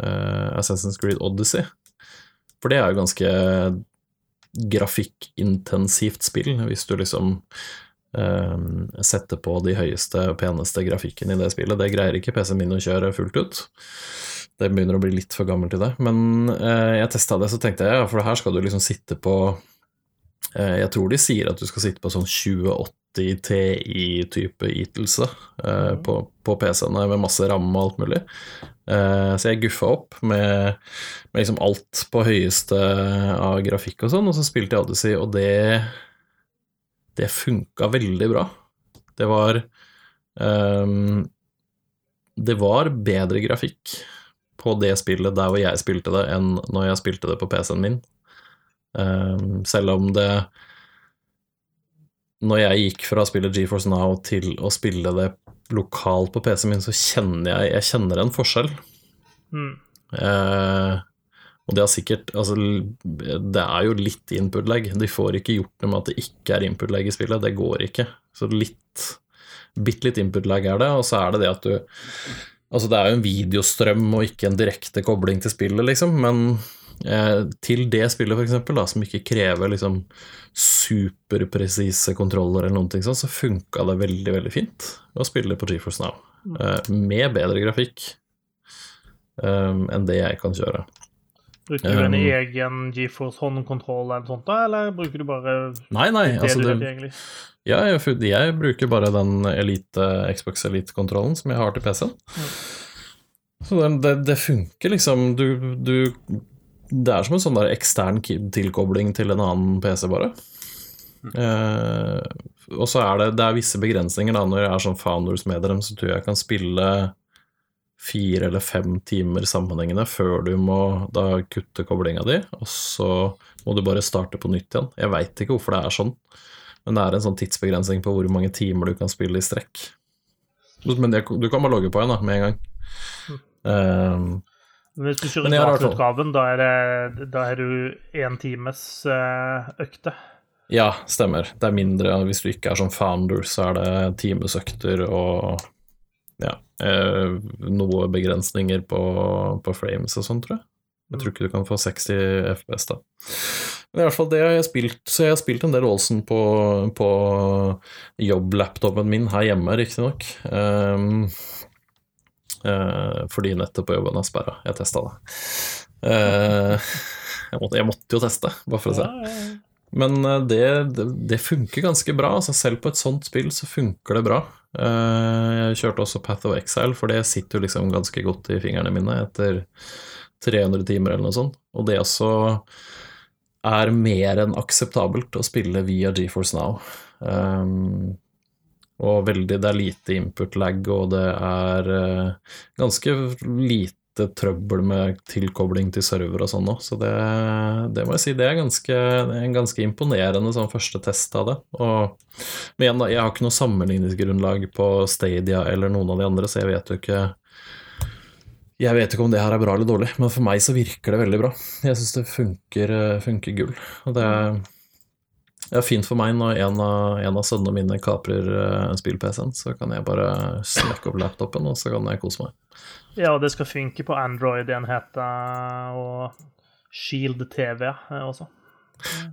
Speaker 3: Assassin's Creed Odyssey. For det er jo ganske grafikkintensivt spill, hvis du liksom um, setter på de høyeste og peneste grafikken i det spillet. Det greier ikke PC-en min å kjøre fullt ut. Det begynner å bli litt for gammelt til det. Men uh, jeg testa det, så tenkte jeg ja, for her skal du liksom sitte på Jeg tror de sier at du skal sitte på sånn 28 TI-type ytelse eh, på, på PC-ene med masse ramme og alt mulig. Eh, så jeg guffa opp med, med, liksom alt på høyeste av grafikk og sånn, og så spilte jeg Odyssey, og det Det funka veldig bra. Det var um, Det var bedre grafikk på det spillet der hvor jeg spilte det, enn når jeg spilte det på PC-en min. Um, selv om det når jeg gikk fra å spille GeForce Now til å spille det lokalt på PC-en min, så kjenner jeg Jeg kjenner en forskjell. Mm. Eh, og det er sikkert Altså, det er jo litt input-lag. De får ikke gjort noe med at det ikke er input-lag i spillet. Det går ikke. Så litt Bitte litt input-lag er det, og så er det det at du Altså, det er jo en videostrøm og ikke en direkte kobling til spillet, liksom, men til det spillet, da, som ikke krever liksom superpresise kontroller eller noen ting sånn, så funka det veldig, veldig fint å spille på GeForce Now. Uh, med bedre grafikk um, enn det jeg kan kjøre.
Speaker 1: Bruker du en um, egen GeForce håndkontroll eller sånt, da, eller bruker du bare
Speaker 3: Nei, nei, altså det, ja, jeg, jeg, bruker bare den Elite, Xbox Elite-kontrollen som jeg har til PC-en. Mm. Så det, det, det, funker, liksom. Du, du det er som en sånn der ekstern tilkobling til en annen PC, bare. Eh, og så er det, det er visse begrensninger da, når jeg er sånn Founders-medlem, så tror jeg jeg kan spille fire eller fem timer sammenhengende før du må da kutte koblinga di, og så må du bare starte på nytt igjen. Jeg veit ikke hvorfor det er sånn, men det er en sånn tidsbegrensning på hvor mange timer du kan spille i strekk. Men det, du kan bare logge på igjen da, med en gang. Um,
Speaker 1: hvis du kjører gratisutgaven, da, da er du én times uh, økte.
Speaker 3: Ja, stemmer. Det er mindre. Hvis du ikke er som founder, så er det timesøkter og ja, eh, noe begrensninger på, på, frames og sånn, tror jeg. Jeg tror ikke du kan få 60 FPS da. Men i hvert fall det har jeg spilt, så jeg har spilt en del Olsen på, på jobblaptopen min her hjemme, riktignok. Um, fordi nettet på jobben er sperra. Jeg testa det. Uh, jeg, måtte, jeg, måtte, jo teste, bare for å se. Men det, det, det, funker ganske bra. Altså selv på et sånt spill så funker det bra. Jeg kjørte også Path of Exile, for det sitter jo liksom ganske godt i fingrene mine etter 300 timer eller noe sånt. Og det også er mer enn akseptabelt å spille via GeForce Now. Um, og veldig, det er lite input lag, og det er uh, ganske lite trøbbel med tilkobling til server og sånn òg, så det, det, må jeg si det er ganske, en ganske imponerende sånn første test av det. Og, men igjen, da, jeg har ikke noe sammenligningsgrunnlag på Stadia eller noen av de andre, så jeg vet jo ikke jeg vet ikke om det her er bra eller dårlig, men for meg så virker det veldig bra. Jeg syns det funker, eh, funker gull. Og det er det er fint for meg når en av, en av sønnene mine kaprer uh, spill-PC-en, så kan jeg bare smekke opp laptopen, og så kan jeg kose meg.
Speaker 1: Ja, og det skal funke på Android-enheter og Shield TV eh, også.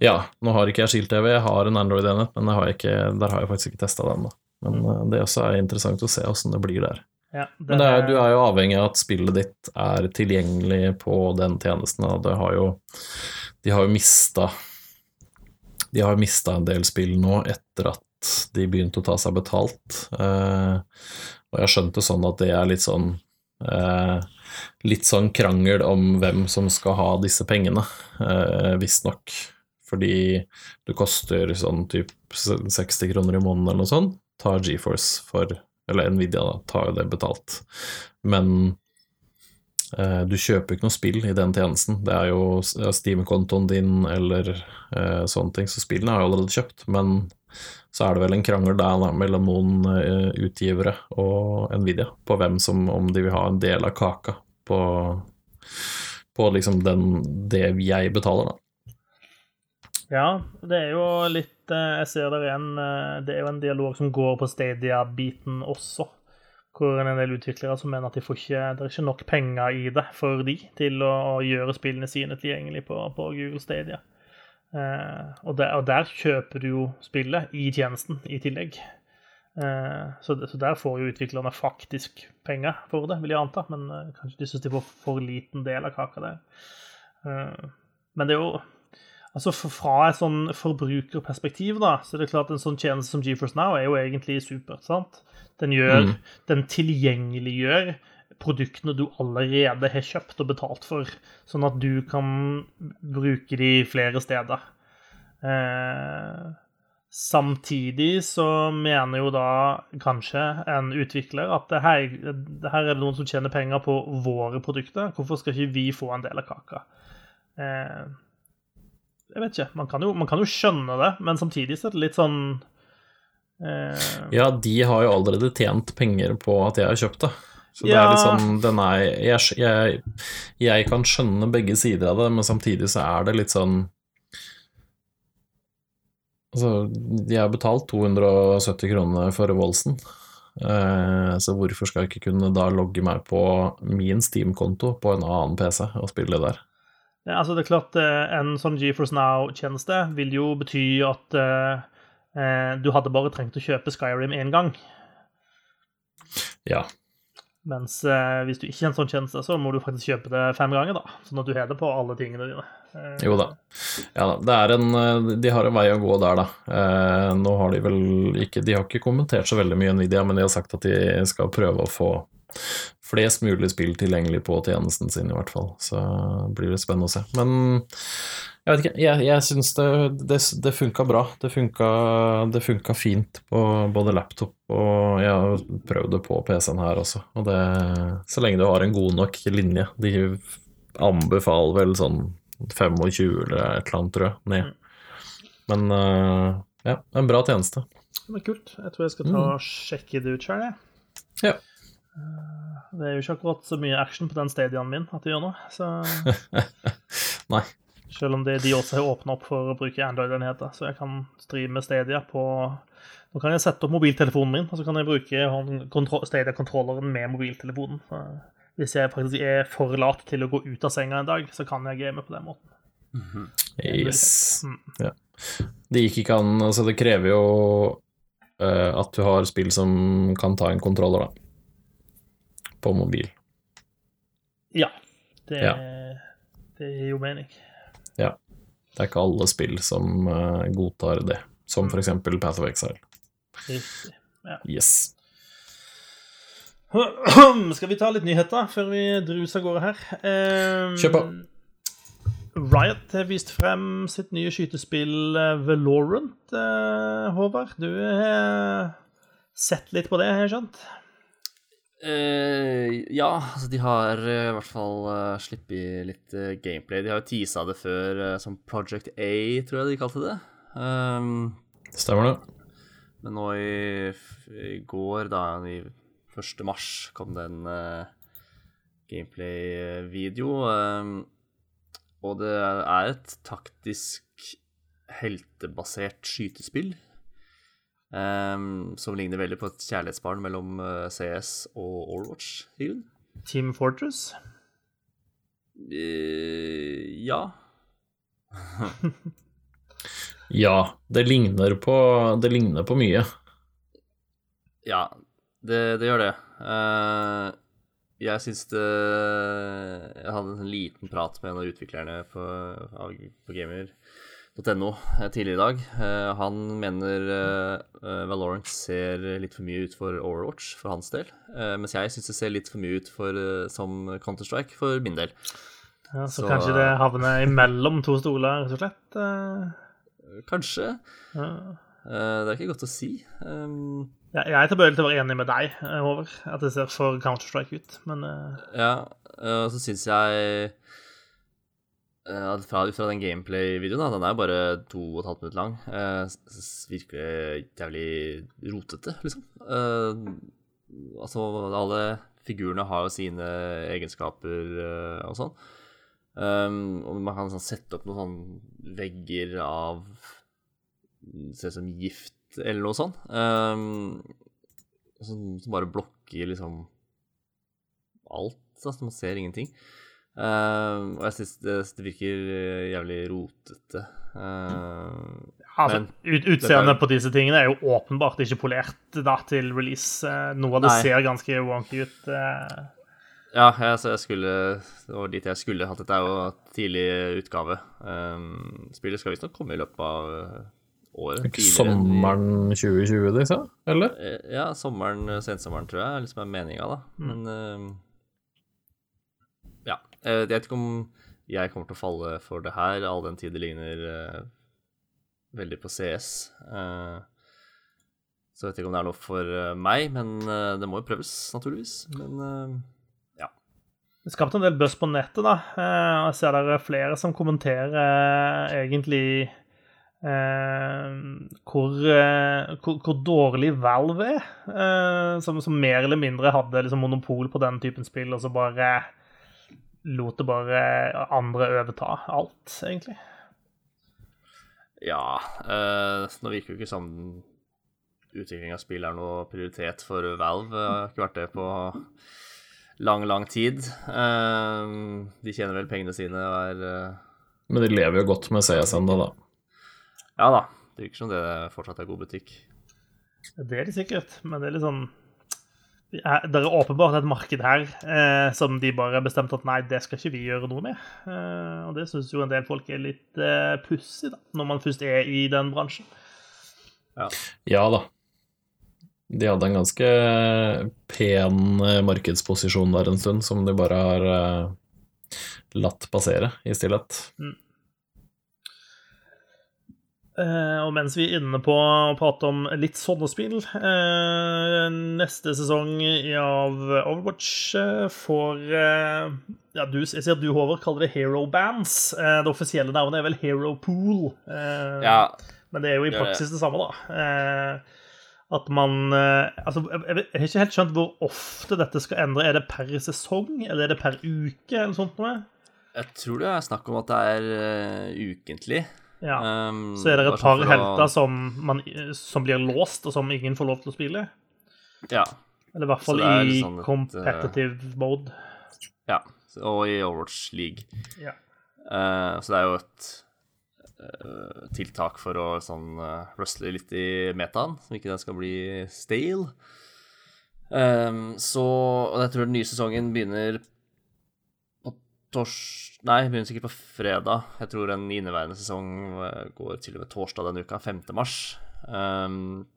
Speaker 3: Ja, nå har ikke jeg Shield TV, jeg har en Android-enhet, men har ikke, der har jeg faktisk ikke testa den. da. Men uh, det også er interessant å se åssen det blir der. Ja, men er, du er jo avhengig av at spillet ditt er tilgjengelig på den tjenesten. Og det har jo, de har jo mista de har mista en del spill nå etter at de begynte å ta seg betalt. Eh, og jeg skjønte sånn at det er litt sånn eh, Litt sånn krangel om hvem som skal ha disse pengene, eh, visstnok. Fordi det koster sånn typ 60 kroner i måneden eller noe sånt. Tar GeForce for Eller Nvidia, da, tar jo det betalt. Men du kjøper ikke noe spill i den tjenesten. Det er jo Steam-kontoen din eller uh, sånne ting, så spillene har jeg allerede kjøpt. Men så er det vel en krangel der mellom noen uh, utgivere og Nvidia på hvem som om de vil ha en del av kaka på, på liksom den, det jeg betaler, da.
Speaker 1: Ja, det er jo litt Jeg ser der igjen Det er jo en dialog som går på Stadia-biten også hvor en del utviklere som mener at de får ikke, det er ikke nok penger i det for de til å, å gjøre spillene sine tilgjengelig på, på Google Stadia. Eh, og, der, og, der, kjøper du jo spillet i tjenesten i tillegg. Eh, så, så, der får jo utviklerne faktisk penger for det, vil jeg anta. Men eh, kanskje de syns de får for liten del av kaka der. Eh, men det er jo Altså Fra et sånn forbrukerperspektiv da, så er det klart en sånn tjeneste som GeForce Now er jo egentlig supert. sant? Den, gjør, mm. den tilgjengeliggjør produktene du allerede har kjøpt og betalt for, sånn at du kan bruke de flere steder. Eh, samtidig så mener jo da kanskje en utvikler at det her, det her er det noen som tjener penger på våre produkter. Hvorfor skal ikke vi få en del av kaka? Eh, jeg vet ikke. Man kan, jo, man kan jo skjønne det, men samtidig så er det litt sånn
Speaker 3: ja, de har jo allerede tjent penger på at jeg har kjøpt det. Så det ja. er liksom den er, jeg, jeg, jeg, kan skjønne begge sider av det, men samtidig så er det litt sånn Altså, de har betalt 270 kroner for Wolsen, eh, så hvorfor skal jeg ikke kunne da logge meg på min Steam-konto på en annen PC og spille der?
Speaker 1: Ja, altså det er klart, eh, En sånn GeForce Now-tjeneste vil jo bety at Eh, du hadde bare trengt å kjøpe Skyrim én gang.
Speaker 3: Ja.
Speaker 1: Mens eh, hvis du ikke har en sånn tjeneste, så må du faktisk kjøpe det fem ganger, da. Sånn at du har det på alle tingene dine.
Speaker 3: Eh, jo da. Ja da. Det er en De har en vei å gå der, da. Eh, nå har de vel ikke De har ikke kommentert så veldig mye Nvidia, men de har sagt at de skal prøve å få flest mulig spill tilgjengelig på tjenesten sin, i hvert fall. Så blir det spennende å se. Men jeg vet ikke, jeg, jeg syns det, det, det funka bra. Det funka, det funka, fint på både laptop og jeg har prøvd det på PC-en her også. Og det, så lenge du har en god nok linje De anbefaler vel sånn 25 eller et eller annet, tror jeg, ned. Men uh, ja, en bra tjeneste.
Speaker 1: Det er kult. Jeg tror jeg skal ta og mm. sjekke det ut sjøl, jeg.
Speaker 3: Ja.
Speaker 1: Eh, det er jo ikke akkurat så mye action på den stadion min at det gjør noe, så
Speaker 3: Nei.
Speaker 1: Selv om det, de også har åpna opp for å bruke Android-enheter. Så jeg kan streame Stadia på Nå kan jeg sette opp mobiltelefonen min, og så kan jeg bruke Stadia-kontrolleren med mobiltelefonen. Hvis jeg faktisk er for lat til å gå ut av senga en dag, så kan jeg game på den måten.
Speaker 3: Mm -hmm. Yes. Mm. Ja. Det gikk ikke an Altså, det krever jo uh, at du har spill som kan ta en kontroller, da. på mobil.
Speaker 1: Ja. Det,
Speaker 3: Ja.
Speaker 1: det gir jo mening.
Speaker 3: Det er ikke alle spill som eh, godtar det, som for eksempel Path of Exile.
Speaker 1: Riktig. Ja.
Speaker 3: Yes.
Speaker 1: Skal vi ta litt nyheter før vi druser av gårde her? Um,
Speaker 3: Kjør på.
Speaker 1: Riot har vist frem sitt nye skytespill eh, Valorant. eh, Håvard, du har sett litt på det, har jeg skjønt?
Speaker 2: Eh, ja, altså de har uh, i hvert fall uh, sluppet litt uh, gameplay. De har jo teasa det før eh, som Project A, tror jeg de kalte det. Um,
Speaker 3: Stemmer det?
Speaker 2: men nå i, i går, da, i 1. mars, kom det en eh, gameplay-video. um, og det er et taktisk heltebasert skytespill. Um, som ligner veldig på et kjærlighetsbarn mellom eh, CS og Overwatch. Even.
Speaker 1: Team Fortress.
Speaker 2: Uh, ja.
Speaker 3: Ja, det ligner på, det ligner på mye.
Speaker 2: Ja, det, det gjør det. Uh, jeg syns det Jeg hadde en liten prat med en av utviklerne på, på på gamer.no tidligere i dag. Eh, han mener uh, Valorant ser litt for mye ut for Overwatch for hans del, eh, mens jeg syns det ser litt for mye ut for, eh, som Counter-Strike for min del.
Speaker 1: Ja, så,
Speaker 2: Så-
Speaker 1: kanskje det havner imellom to stoler, rett og slett. eh.
Speaker 2: Kanskje.
Speaker 1: Ja.
Speaker 2: Eh, det er ikke godt å si. Um,
Speaker 1: Ja, jeg er tilbøyelig til å være enig med deg, over Håvard. At det ser for Counter-Strike ut, men eh,
Speaker 2: Ja, eh, og så syns jeg eh, fra, fra den gameplay-videoen, da, den er bare to og et halvt minutt lang, eh, s- virker jævlig rotete, liksom. Uh, altså, alle figurene har jo sine egenskaper uh, og sånn. Um, og man kan sånn, sette opp noen sånn vegger av Ser ut som gift, eller noe sånt. Um, som, som bare blokker liksom alt. Altså, man ser ingenting. Um, og jeg syns det, det virker eh, jævlig rotete. Uh,
Speaker 1: altså,
Speaker 2: Men
Speaker 1: ut, utseendet
Speaker 2: er-
Speaker 1: på disse tingene er jo åpenbart ikke polert da, til release. Eh, Noe av det
Speaker 2: Nei.
Speaker 1: ser ganske wonky ut. Uh.
Speaker 2: ja, jeg, jeg skulle Det var dit jeg skulle hatt. Dette er jo tidlig utgave. Um, spillet skal visstnok komme i løpet av året.
Speaker 3: Ikke sommeren 2020, disse? Eller?
Speaker 2: Ja, sommeren, sensommeren, tror jeg, liksom er meninga, da. Men eh, ja. Jeg vet ikke om jeg kommer til å falle for det her, all den tid det ligner eh, veldig på CS. Eh, så jeg vet ikke om det er noe for eh, meg, men eh, det må jo prøves, naturligvis. Men ja.
Speaker 1: Det skapte en del buzz på nettet, da. Eh, Jeg ser det er flere som kommenterer eh, egentlig eh, hvor, eh, hvor, hvor dårlig Valve er. Eh, som, som mer eller mindre hadde liksom monopol på den typen spill, og så bare lot det bare andre overta alt, egentlig.
Speaker 2: ja eh, Nå virker jo ikke som utvikling av spill er noe prioritet for Valve. Det har ikke vært det på lang, lang tid. Eh, de tjener vel pengene sine og er eh,
Speaker 3: Men de lever jo godt med CS ennå, da.
Speaker 2: Ja da. Det virker som det fortsatt er god butikk.
Speaker 1: Det er det sikkert, men det er litt sånn det er åpenbart et marked her eh, som de bare har bestemt at nei, det skal ikke vi gjøre noe med. Eh, og det syns jo en del folk er litt eh, pussig, da, når man først er i den bransjen.
Speaker 3: Ja da. De hadde en ganske pen eh, markedsposisjon der en stund, som de bare har eh, latt passere i stillhet.
Speaker 1: Eh, og mens vi er inne på å prate om litt sånne spill eh, Neste sesong av Overwatch eh, får eh, ja, du, Jeg sier at du, Håvard, kaller det Hero Bands. Eh, det offisielle navnet er vel Hero Pool. Eh,
Speaker 2: Ja,
Speaker 1: Men det er jo i praksis det samme, da. Eh, at man eh, Altså, jeg, har ikke helt skjønt hvor ofte dette skal endre. Er det per sesong, eller er det per uke, eller sånt noe?
Speaker 2: jeg tror det er snakk om at det er eh, ukentlig.
Speaker 1: Ja.
Speaker 2: Um,
Speaker 1: Så er det et
Speaker 2: sånn
Speaker 1: par helter som, man, som blir låst, og som ingen får lov til å spille?
Speaker 2: Ja.
Speaker 1: Eller i hvert fall i
Speaker 2: sånn et,
Speaker 1: competitive mode.
Speaker 2: ja. Og i Overwatch League.
Speaker 1: Ja.
Speaker 2: Uh, så det er jo et eh, tiltak for å sånn uh, rustle litt i metaen, så ikke den skal bli stale. Um, så Og jeg tror den nye sesongen begynner tors... Nei, begynner sikkert på fredag. Jeg tror den inneværende sesong eh, går til og med torsdag denne uka, 5. mars. Um,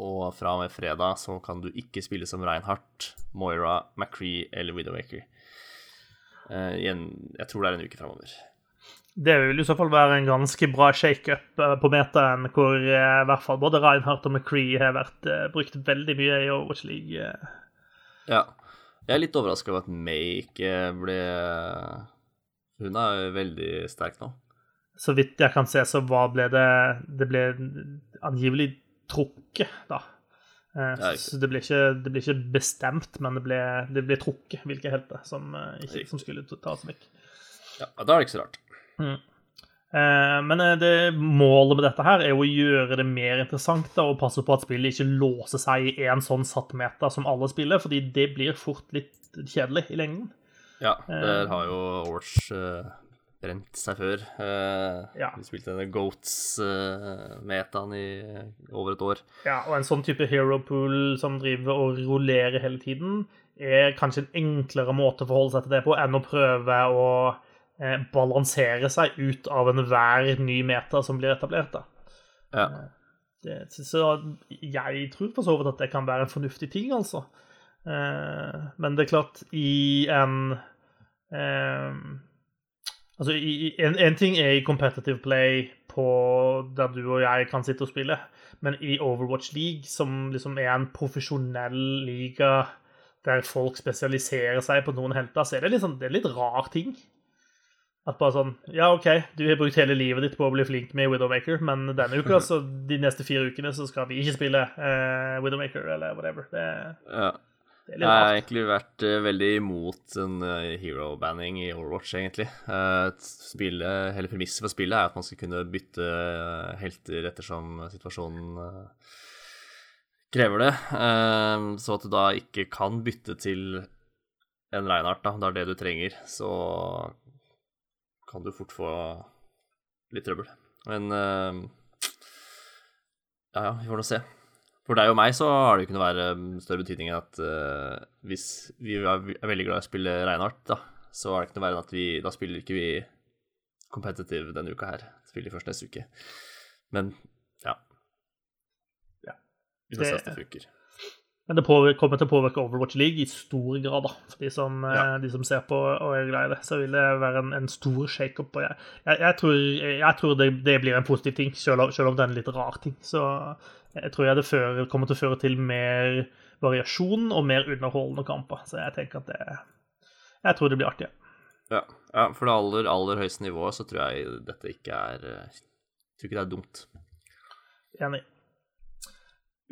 Speaker 2: og fra og med fredag så kan du ikke spille som Reinhardt, Moira, McCree eller Widowmaker. Uh, igjen, jeg tror det er en uke framover.
Speaker 1: Det vil i så fall være en ganske bra shakeup eh, på metaen, hvor eh, i hvert fall både Reinhardt og McCree har vært uh, brukt veldig mye i Overwatch League.
Speaker 2: Ja. Jeg er litt overraska over at May ikke ble Hun er jo veldig sterk nå.
Speaker 1: Så vidt jeg kan se, så hva ble det Det ble angivelig trukket, da. Uh, så det ble, ikke, det ble, ikke, bestemt, men det ble, det ble trukket hvilke helter som, ikke, som skulle tas vekk.
Speaker 2: Ja, da er det ikke så rart. Mm.
Speaker 1: Eh, men eh, det, målet med dette her er jo å gjøre det mer interessant da, og passe på at spillet ikke låser seg i en sånn satt meta som alle spiller, fordi det blir fort litt kjedelig i lengden.
Speaker 2: Ja, der har jo uh, brent seg før. Uh, ja. Vi spilte denne Goats-metaen uh, i over et år.
Speaker 1: Ja, og en sånn type hero pool som driver og rullerer hele tiden, er kanskje en enklere måte å forholde seg til det på enn å prøve å eh, balansere seg ut av enhver ny meta som blir etablert. da.
Speaker 2: Ja.
Speaker 1: Eh, det, så jeg tror for så vidt at det kan være en fornuftig ting, altså. Eh, men det er klart, i en eh, Altså, en, en, ting er i competitive play på der du og jeg kan sitte og spille, men i Overwatch League, som liksom er en profesjonell liga der folk spesialiserer seg på noen helter, så er det sånn, det er litt rar ting. At bare sånn Ja, OK, du har brukt hele livet ditt på å bli flink med Widowmaker, men denne uka, så de neste fire ukene, så skal vi ikke spille uh, Widowmaker eller whatever. Det,
Speaker 2: ja. det er litt Jeg har egentlig vært uh, veldig imot en uh, hero-banning i Overwatch, egentlig. Spillet, hele premisset for spillet er at man skal kunne bytte helter ettersom situasjonen krever det. så at du da ikke kan bytte til en Reinhardt, da, det er det du trenger, så kan du fort få litt trøbbel. Men uh, ja, ja, vi får nå se. For deg og meg så har det jo kunnet være større betydning enn at uh, hvis vi er, veldig glad i å spille Reinhardt, da, så er det ikke noe verre enn at vi Da spiller ikke vi competitive denne uka her. Spiller først neste uke. Men ja.
Speaker 1: ja.
Speaker 2: Vi får se hvordan det funker.
Speaker 1: Men det kommer til å påvirke Overwatch League i stor grad, da. For de som, ja. Eh, de som ser på og er glad i det. Så vil det være en, en stor shakeup. Jeg, jeg, jeg, tror, jeg tror det, det, blir en positiv ting, selv, selv, om det er en litt rar ting. Så jeg tror jeg det fører, kommer til å føre til mer variasjon og mer underholdende kamper. Så jeg tenker at det Jeg tror det blir artig.
Speaker 2: Ja, ja for det aller, aller høyeste nivået så tror jeg dette ikke er tror ikke det er dumt.
Speaker 1: Enig.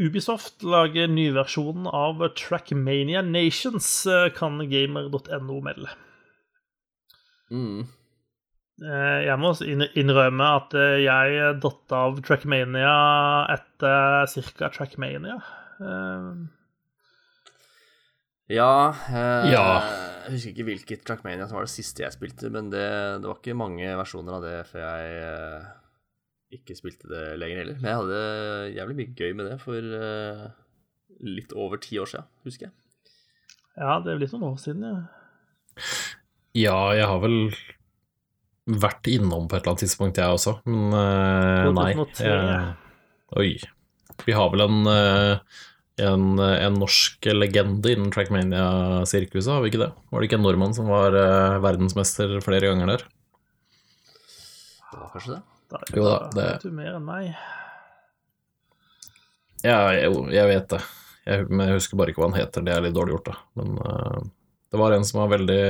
Speaker 1: Ubisoft lager nyversjonen av Trackmania Nations, eh, kan gamer.no melde.
Speaker 2: Mm.
Speaker 1: Eh, jeg må innrømme at eh, jeg datt av Trackmania etter ca. Trackmania.
Speaker 2: Ja, eh, ja, Jeg husker ikke hvilket Trackmania som var det siste jeg spilte, men det, det var ikke mange versjoner av det før jeg ikke spilte det lenger heller. Men jeg hadde jævlig mye gøy med det for uh, litt over ti år siden, husker jeg.
Speaker 1: Ja, det er litt noen år siden, ja.
Speaker 3: Ja, jeg har vel vært innom på et eller annet tidspunkt, jeg også, men uh, nei. Jeg, oi. Vi har vel en, uh, en, en norsk legende innen Trackmania-sirkuset, har vi ikke det? Var det ikke en nordmann som var verdensmester flere ganger der?
Speaker 2: Det var kanskje det.
Speaker 1: Da, jo da, det vet du mer enn meg.
Speaker 3: Ja, jo, jeg vet det. Jeg, men jeg husker bare ikke hva han heter. Det er litt dårlig gjort, da. Men uh, det var en som var veldig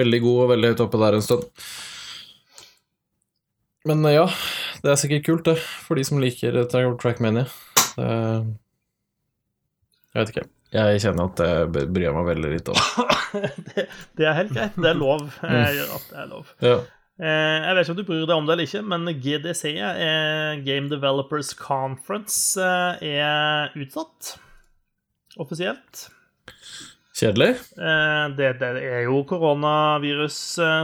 Speaker 3: Veldig god og veldig høyt oppe der en stund. Men uh, ja, det er sikkert kult, det, for de som liker Trackmania. Uh, jeg vet ikke. Jeg kjenner at det bryr jeg meg veldig litt om.
Speaker 1: det, det, er helt greit. Det er lov. Jeg gjør at det er lov.
Speaker 3: Ja.
Speaker 1: Eh, jeg vet ikke om du bryr deg om det eller ikke, men GDC, eh, Game Developers Conference, eh, er utsatt offisielt.
Speaker 3: Kjedelig.
Speaker 1: Eh, det, det er jo koronavirus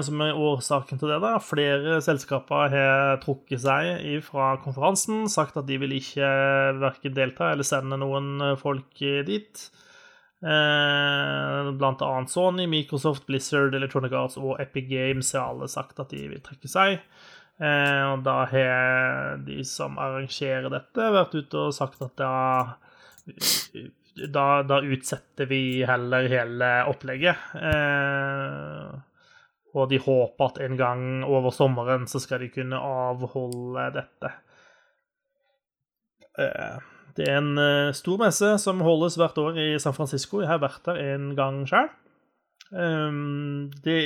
Speaker 1: som er årsaken til det. da. Flere selskaper har trukket seg fra konferansen, sagt at de vil ikke verken delta eller sende noen folk dit. Eh, blant annet Sony, Microsoft, Blizzard, Electronic Arts og Epic Games har alle sagt at de vil trekke seg. Og da har de som arrangerer dette, vært ute og sagt at da da, da, utsetter vi heller hele opplegget. Eh, og de håper at en gang over sommeren så skal de kunne avholde dette. Eh, det er en uh, stor messe som holdes hvert år i San Francisco. Jeg har vært der en gang sjøl. Um, det,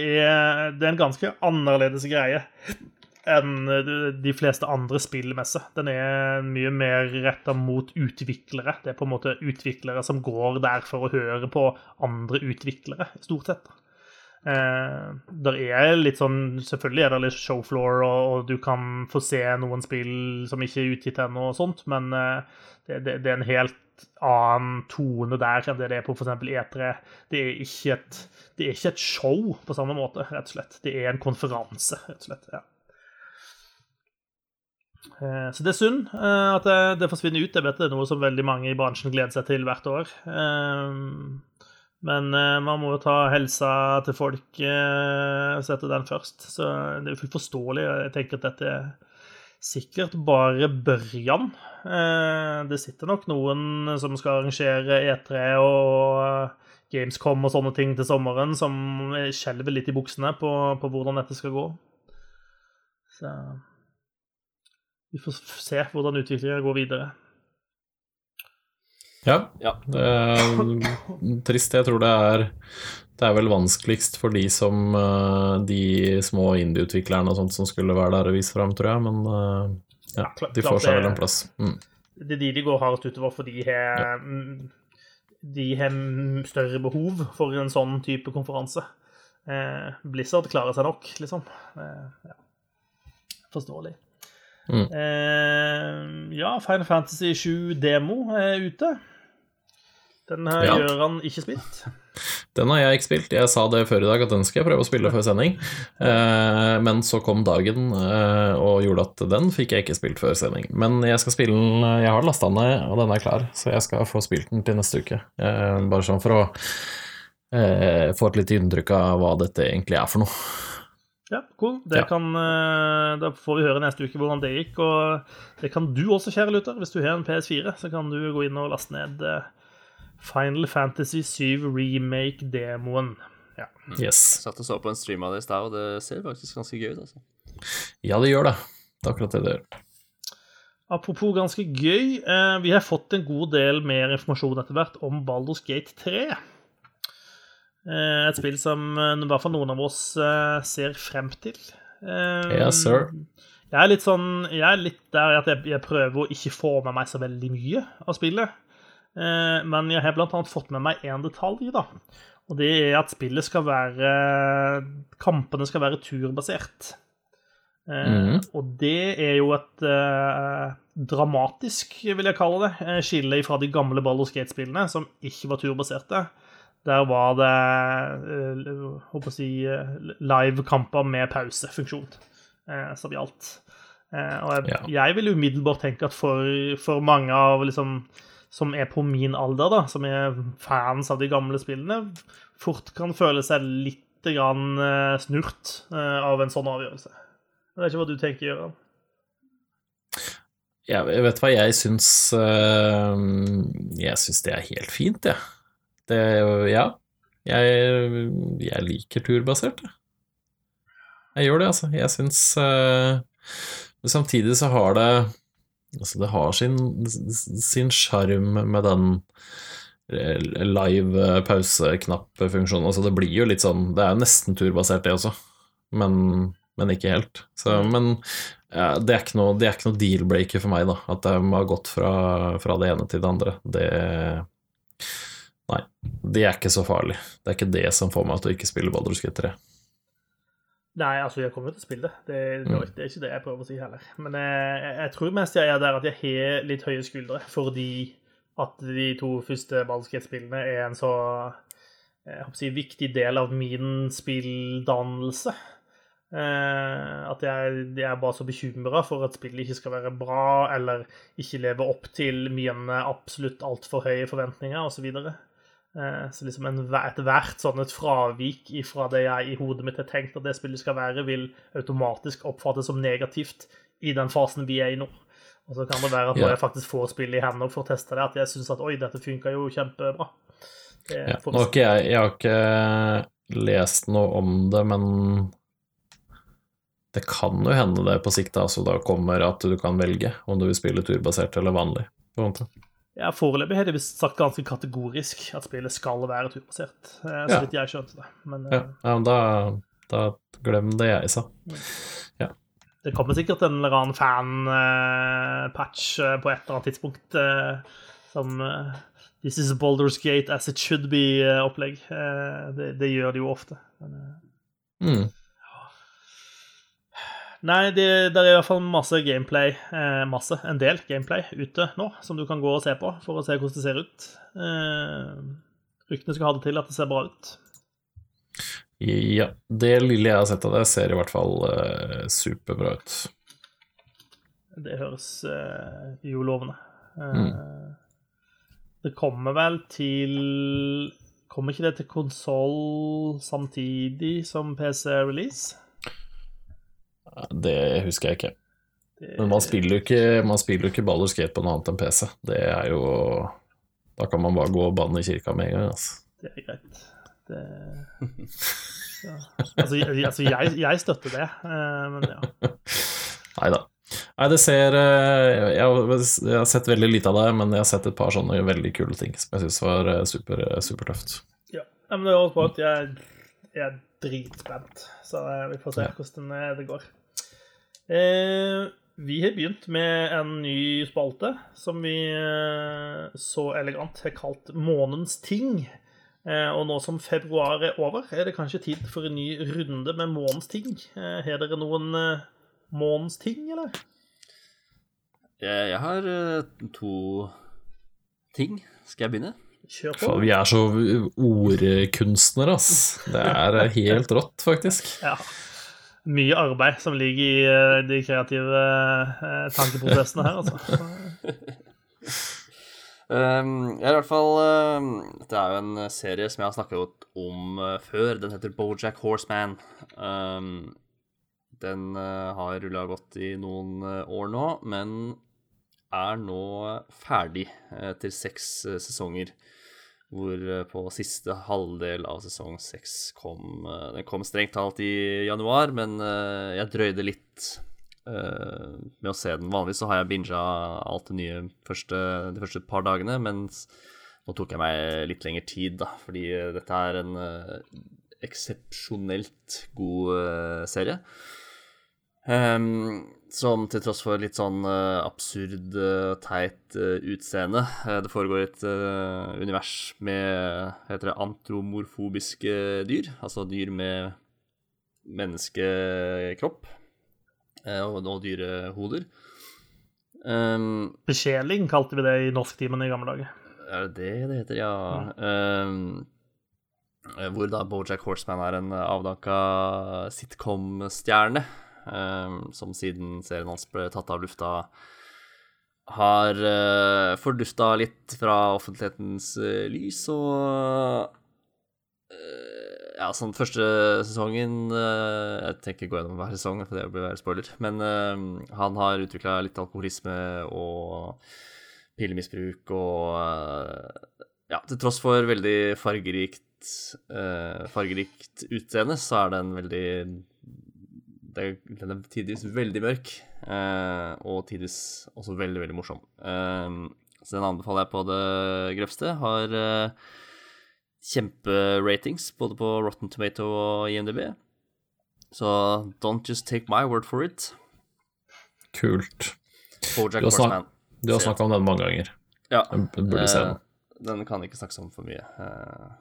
Speaker 1: det, er en ganske annerledes greie enn de fleste andre spillmesser. Den er mye mer retta mot utviklere. Det er på en måte utviklere som går der for å høre på andre utviklere, stort sett. Eh, der er litt sånn Selvfølgelig er det litt showfloor, og, og, du kan få se noen spill som ikke er utgitt ennå, og sånt, men eh, det, det, det, er en helt annen tone der enn det det er på f.eks. E3. Det er, ikke et, det er ikke et show på samme måte, rett og slett. Det er en konferanse, rett og slett. ja. Eh, så det er synd eh, at det, forsvinner ut. Jeg vet det er noe som veldig mange i bransjen gleder seg til hvert år. Eh, men man må jo ta helsa til folk og sette den først. Så det er jo forståelig. Jeg tenker at dette er sikkert bare børjan. Det sitter nok noen som skal arrangere E3 og Gamescom og sånne ting til sommeren, som skjelver litt i buksene på, på hvordan dette skal gå. Så vi får se hvordan utviklingen går videre.
Speaker 3: Ja. ja. Det er trist. Jeg tror det er Det er vel vanskeligst for de som eh, De små indie-utviklerne og sånt som skulle være der og vise fram, tror jeg, men eh, ja, de får seg vel en plass. Mm.
Speaker 1: Det er de de går hardest utover, for de har ja. De har større behov for en sånn type konferanse. Eh, Blizzard klarer seg nok, liksom. ja. Forståelig. Mm. Eh, ja, Final Fantasy 7 Demo er ute. Den har ja. Gjøran ikke spilt.
Speaker 3: Den har jeg ikke spilt. Jeg sa det før i dag at den skal jeg prøve å spille før sending. Eh, men så kom dagen eh, og gjorde at den fikk jeg ikke spilt før sending. Men jeg skal spille den Jeg har lasta den ned, og den er klar, så jeg skal få spilt den til neste uke. Eh, bare sånn for å eh, få et lite inntrykk av hva dette egentlig er for noe.
Speaker 1: Ja, cool. Ja. Kan, eh, da får vi høre neste uke hvordan det gikk. Og det kan du også, kjære lytter. Hvis du har en PS4, så kan du gå inn og laste ned eh, Final Fantasy 7 Remake-demoen. Ja.
Speaker 2: Yes. Satt og så på en stream av det i stad, og det ser faktisk ganske gøy ut. altså.
Speaker 3: Ja, det gjør det. Det er akkurat det det gjør.
Speaker 1: Apropos ganske gøy, eh, vi har fått en god del mer informasjon etter hvert om Baldur's Gate 3. Eh, et spill som eh, i hvert fall noen av oss eh, ser frem til.
Speaker 3: Yes, sir.
Speaker 1: Jeg er litt sånn Jeg er litt der at jeg, jeg prøver å ikke få med meg så veldig mye av spillet. Men jeg har annet fått med meg én detalj, da. Og det er at spillet skal være Kampene skal være turbasert. Mm. Og det er jo et uh, dramatisk, vil jeg kalle det, skille fra de gamle ball- og skatespillene som ikke var turbaserte. Der var det håper eh, å si, eh, live-kamper med pausefunksjon eh, som gjaldt. Og jeg, ja. jeg, vil umiddelbart tenke at for, for mange av liksom, som er på min alder, da, som er fans av de gamle spillene, fort kan føle seg litt grann snurt av en sånn avgjørelse. Det er ikke hva du tenker, Gøran?
Speaker 3: Jeg vet hva jeg syns Jeg syns det er helt fint, jeg. Ja. Ja. Jeg, jeg liker turbasert, jeg. Jeg gjør det, altså. Jeg syns Samtidig så har det Altså, det har sin sjarm med den eh, live pause-knapp-funksjonen. Altså, det blir jo litt sånn Det er nesten turbasert, det også, men, men ikke helt. Så, men ja, det er ikke noe, noe deal-breaker for meg, da, at de har gått fra, fra det ene til det andre. Det Nei, det er ikke så farlig. Det er ikke det som får meg til å ikke spille Baldur's Gate 3.
Speaker 1: Nei, altså, jeg kommer jo til å spille det. Det, det, mm. det er ikke det jeg prøver å si heller. Men jeg, eh, jeg tror mest jeg er der at jeg har litt høye skuldre, fordi at de to første Baldur's Gate-spillene er en så jeg håper å si, viktig del av min spilldannelse. Eh, at jeg, jeg, er bare så bekymra for at spillet ikke skal være bra, eller ikke leve opp til mine absolutt altfor høye forventninger, osv. Så, eh, liksom ethvert sånn et fravik fra det jeg i hodet mitt har tenkt at det spillet skal være, vil automatisk oppfattes som negativt i den fasen vi er i nå. Og så kan det være at når jeg faktisk får spillet i hendene for å teste det, at jeg syns at oi, dette funka jo kjempebra.
Speaker 3: Ja, har jeg, jeg har ikke lest noe om det, men det kan jo hende det på sikt altså da kommer at du kan velge om du vil spille turbasert eller vanlig. på en måte.
Speaker 1: Ja, Foreløpig har de sagt ganske kategorisk at spillet skal være turbasert, eh, så vidt jeg skjønte det. Men,
Speaker 3: ja, ja, men da, da glem det jeg sa. Ja.
Speaker 1: Det kommer sikkert en eller annen fan-patch på et eller annet tidspunkt som This is Boulders Gate as it should be-opplegg. Det, det, gjør de jo ofte. Men,
Speaker 3: mm.
Speaker 1: Nei, det, det, er i hvert fall masse gameplay, eh, masse, en del gameplay ute nå, som du kan gå og se på for å se hvordan det ser ut. Eh, ryktene skal ha det til at det ser bra ut.
Speaker 3: Ja, det lille jeg har sett av det, ser i hvert fall eh, superbra ut.
Speaker 1: Det høres eh, jo lovende. Mm. Det kommer vel til Kommer ikke det til konsoll samtidig som PC-release?
Speaker 3: Det husker jeg ikke. Men man spiller jo ikke, man spiller jo ikke Baldur's Gate på noe annet enn PC. Det er jo Da kan man bare gå og banne i kirka med en gang. Altså.
Speaker 1: Det er greit. Det ja. Altså, altså jeg, jeg, støtter det, eh, men ja.
Speaker 3: Nei da. Nei, det ser eh, jeg har, jeg har, sett veldig lite av det, men jeg har sett et par sånne veldig kule ting som jeg syns var eh, super, supertøft.
Speaker 1: Ja, men det er også på at jeg, jeg er dritspent, så vi får se hvordan det går. Eh, vi har begynt med en ny spalte som vi eh, så elegant har kalt Månens ting. Eh, og nå som februar er over, er det kanskje tid for en ny runde med Månens ting. Eh, har dere noen eh, Månens ting, eller?
Speaker 2: Jeg, jeg har eh, to ting. Skal jeg begynne?
Speaker 1: Kjør på.
Speaker 3: Vi er så ordkunstnere, ass. Det er helt rått, faktisk.
Speaker 1: Ja mye arbeid som ligger i eh, de kreative eh, tankeprosessene her, altså.
Speaker 2: um, jeg er i hvert fall um, Dette er jo en serie som jeg har snakket om uh, før. Den heter Bojack Horseman. Um, den uh, har rulla godt i noen år nå, men er nå ferdig etter seks sesonger hvor eh, på siste halvdel av sesong seks kom eh, Den kom strengt talt i januar, men eh, jeg drøyde litt med å se den. Vanligvis så har jeg binga alt det nye første, de første par dagene, men nå tok jeg meg litt lengre tid, da, fordi dette er en eksepsjonelt god serie. Um, som til tross for litt sånn uh, absurd, uh, teit uh, utseende Det foregår et univers med heter det, antromorfobiske dyr, altså dyr med menneskekropp og, og dyrehoder. Um,
Speaker 1: Besjeling kalte vi det i norsktimen i gamle dager.
Speaker 2: Er det det det heter, ja. Mm. Um, hvor da Bojack Horseman er en avdanka sitcom-stjerne som siden serien hans ble tatt av lufta, har uh, fordufta litt fra offentlighetens uh, lys, og uh, ja, sånn første sesongen Jeg tenker gå gjennom hver sesong, for det blir være spoiler. Men han har utvikla litt alkoholisme og pillemisbruk og Ja, til tross for veldig fargerikt fargerikt utseende, så er det en veldig den er tidvis veldig mørk, eh, og tidvis også veldig, veldig morsom. Eh, så den anbefaler jeg på det grøvste. Har eh, kjemperatings både på Rotten Tomato og IMDb. Så don't just take my word for it.
Speaker 3: Kult.
Speaker 2: Bojack Horseman.
Speaker 3: Du har snakka om den mange ganger.
Speaker 2: Ja.
Speaker 3: Jeg burde se den.
Speaker 2: Den kan ikke snakkes om for mye. Uh,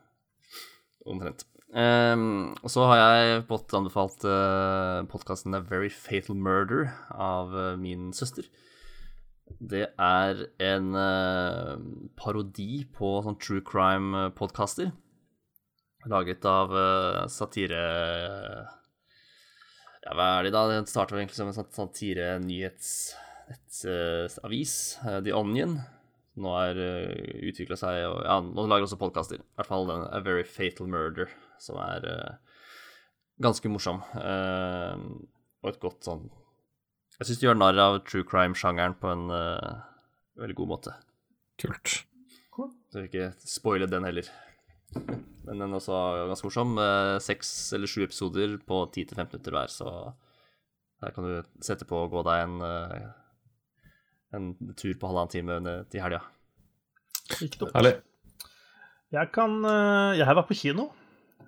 Speaker 2: omtrent. Og så har jeg fått anbefalt eh, podkasten A Very Fatal Murder av uh, min søster. Det er en uh, parodi på sånn true crime-podkaster. laget av satire Ja, hva er de, da? Det starta egentlig som en sånn satire-nyhetsavis, The Onion. Nå er utvikla seg og Ja, nå lager også podkaster. I hvert fall den A Very Fatal Murder, som er uh, ganske morsom. Uh, og et godt sånn Jeg syns de gjør narr av true crime-sjangeren på en uh, veldig god måte.
Speaker 3: Kult.
Speaker 2: Så jeg vil ikke spoile den heller. Men den er også ganske morsom. Uh, Seks eller sju episoder på 10-15 minutter hver, så der kan du sette på og gå deg en, uh, en tur på halvannen time til helga.
Speaker 1: Ikke dumt.
Speaker 3: Herlig.
Speaker 1: Jeg kan eh, Jeg har vært på kino.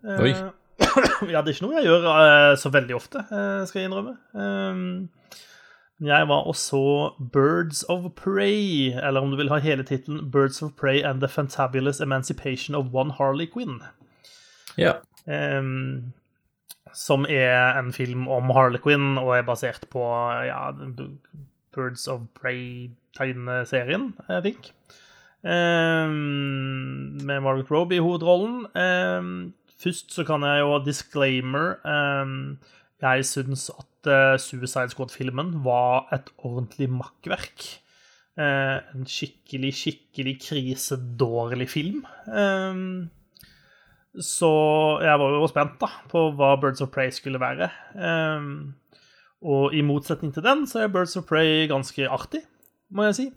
Speaker 1: Eh,
Speaker 3: Oi.
Speaker 1: ja, det er ikke noe jeg gjør eh, så veldig ofte, eh, skal jeg innrømme. Um, jeg var og så Birds of Prey, eller om du vil ha hele tittelen Birds of Prey and the Fantabulous Emancipation of One Harley Quinn.
Speaker 3: Ja.
Speaker 1: Ehm, som er en film om Harley Quinn og er basert på ja, Birds of Prey-tegneserien, jeg think. Ehm, med Margaret Robe i hovedrollen. Først så kan jeg jo disclaimer um, Jeg syns at eh, Suicide Squad-filmen var et ordentlig makkverk. Eh, en skikkelig, skikkelig krisedårlig film. Ehm, så jeg var jo spent da, på hva Birds of Prey skulle være. Ehm, og i motsetning til den, så er Birds of Prey ganske artig, må jeg si.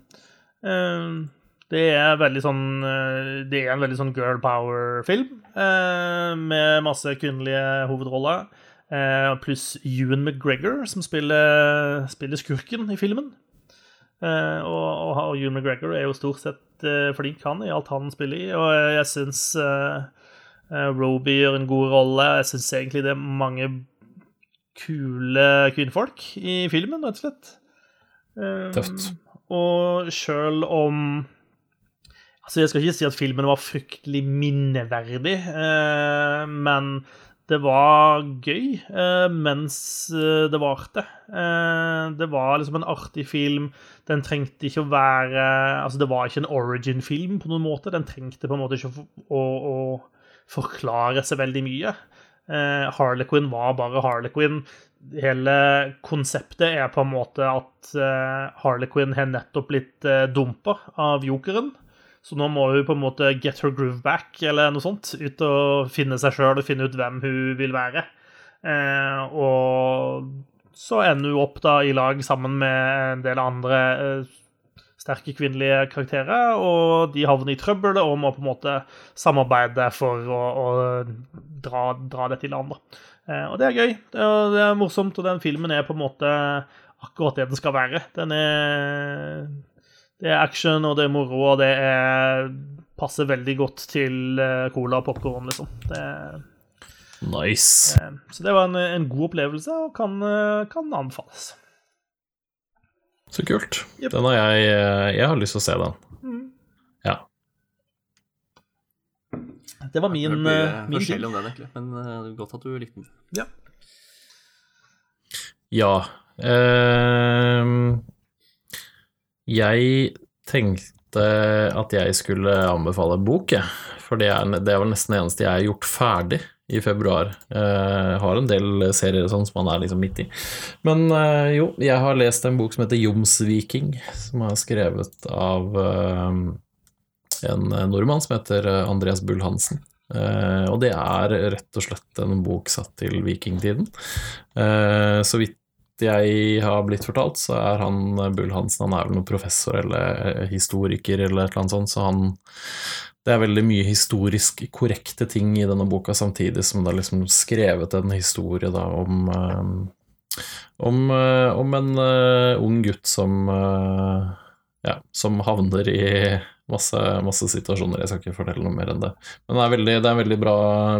Speaker 1: Det er sånn eh, Det er en veldig sånn girl power-film, eh, med masse kvinnelige hovedroller. Eh, pluss Ewan McGregor, som spiller, spiller skurken i filmen. Eh, og, og, og Ewan McGregor er jo stort sett eh, flink, han, i alt han spiller i. Og jeg syns uh, Roby gjør en god rolle. Jeg syns egentlig det er mange kule kvinnfolk i filmen, rett og slett.
Speaker 3: Tøft.
Speaker 1: Og sjøl om Altså, jeg skal ikke si at filmen var fryktelig minneverdig, eh, men det var gøy eh, mens eh, det varte. Eh, det var liksom en artig film. Den trengte ikke å være Altså, det var ikke en origin-film på noen måte. Den trengte på en måte ikke å, å, å forklare seg veldig mye. Eh, Harlequin var bare Harlequin. Hele konseptet er på en måte at eh, Harlequin har nettopp blitt eh, dumpa av jokeren. Så nå må hun på en måte get her groove back, eller noe sånt. Ut og finne seg sjøl og finne ut hvem hun vil være. Eh, og så ender hun opp da i lag sammen med en del andre eh, sterke kvinnelige karakterer, og de havner i trøbbel og må på en måte samarbeide for å, å dra, dra dette i land. Eh, og det er gøy. Det er, det er morsomt, og den filmen er på en måte akkurat det den skal være. Den er det er action, og det er moro, og det er, passer veldig godt til eh, cola og popkorn, liksom. Det,
Speaker 3: Nice.
Speaker 1: eh, så det var en, en god opplevelse, og kan, eh, kan anbefales.
Speaker 3: Så kult.
Speaker 1: Yep.
Speaker 3: Den har jeg eh, Jeg har lyst til å se den.
Speaker 1: Mm.
Speaker 3: Ja.
Speaker 1: Det var min,
Speaker 2: Det blir
Speaker 1: eh,
Speaker 2: forskjellig om den, egentlig, men eh, det godt at du likte den.
Speaker 1: Ja.
Speaker 3: Ja. ehm, jeg tenkte at jeg skulle anbefale bok, jeg. For det er, det er vel nesten det eneste jeg har gjort ferdig i februar. Eh, Jeg har en del serier sånn som man er liksom midt i. Men eh, jo, jeg har lest en bok som heter Jomsviking, som er skrevet av eh, en nordmann som heter eh, Andreas Bull Hansen. Eh, og det er rett og slett en bok satt til vikingtiden. Eh, så vidt jeg har blitt fortalt, så er han eh, Bull Hansen Han er vel noen professor eller eh, historiker eller et eller annet sånt, så han Det er veldig mye historisk korrekte ting i denne boka, samtidig som det er liksom skrevet en historie da om eh, om, eh, om en ung gutt som ja, som havner i masse, masse situasjoner. Jeg skal ikke fortelle noe mer enn det. Men det er veldig, det er veldig bra,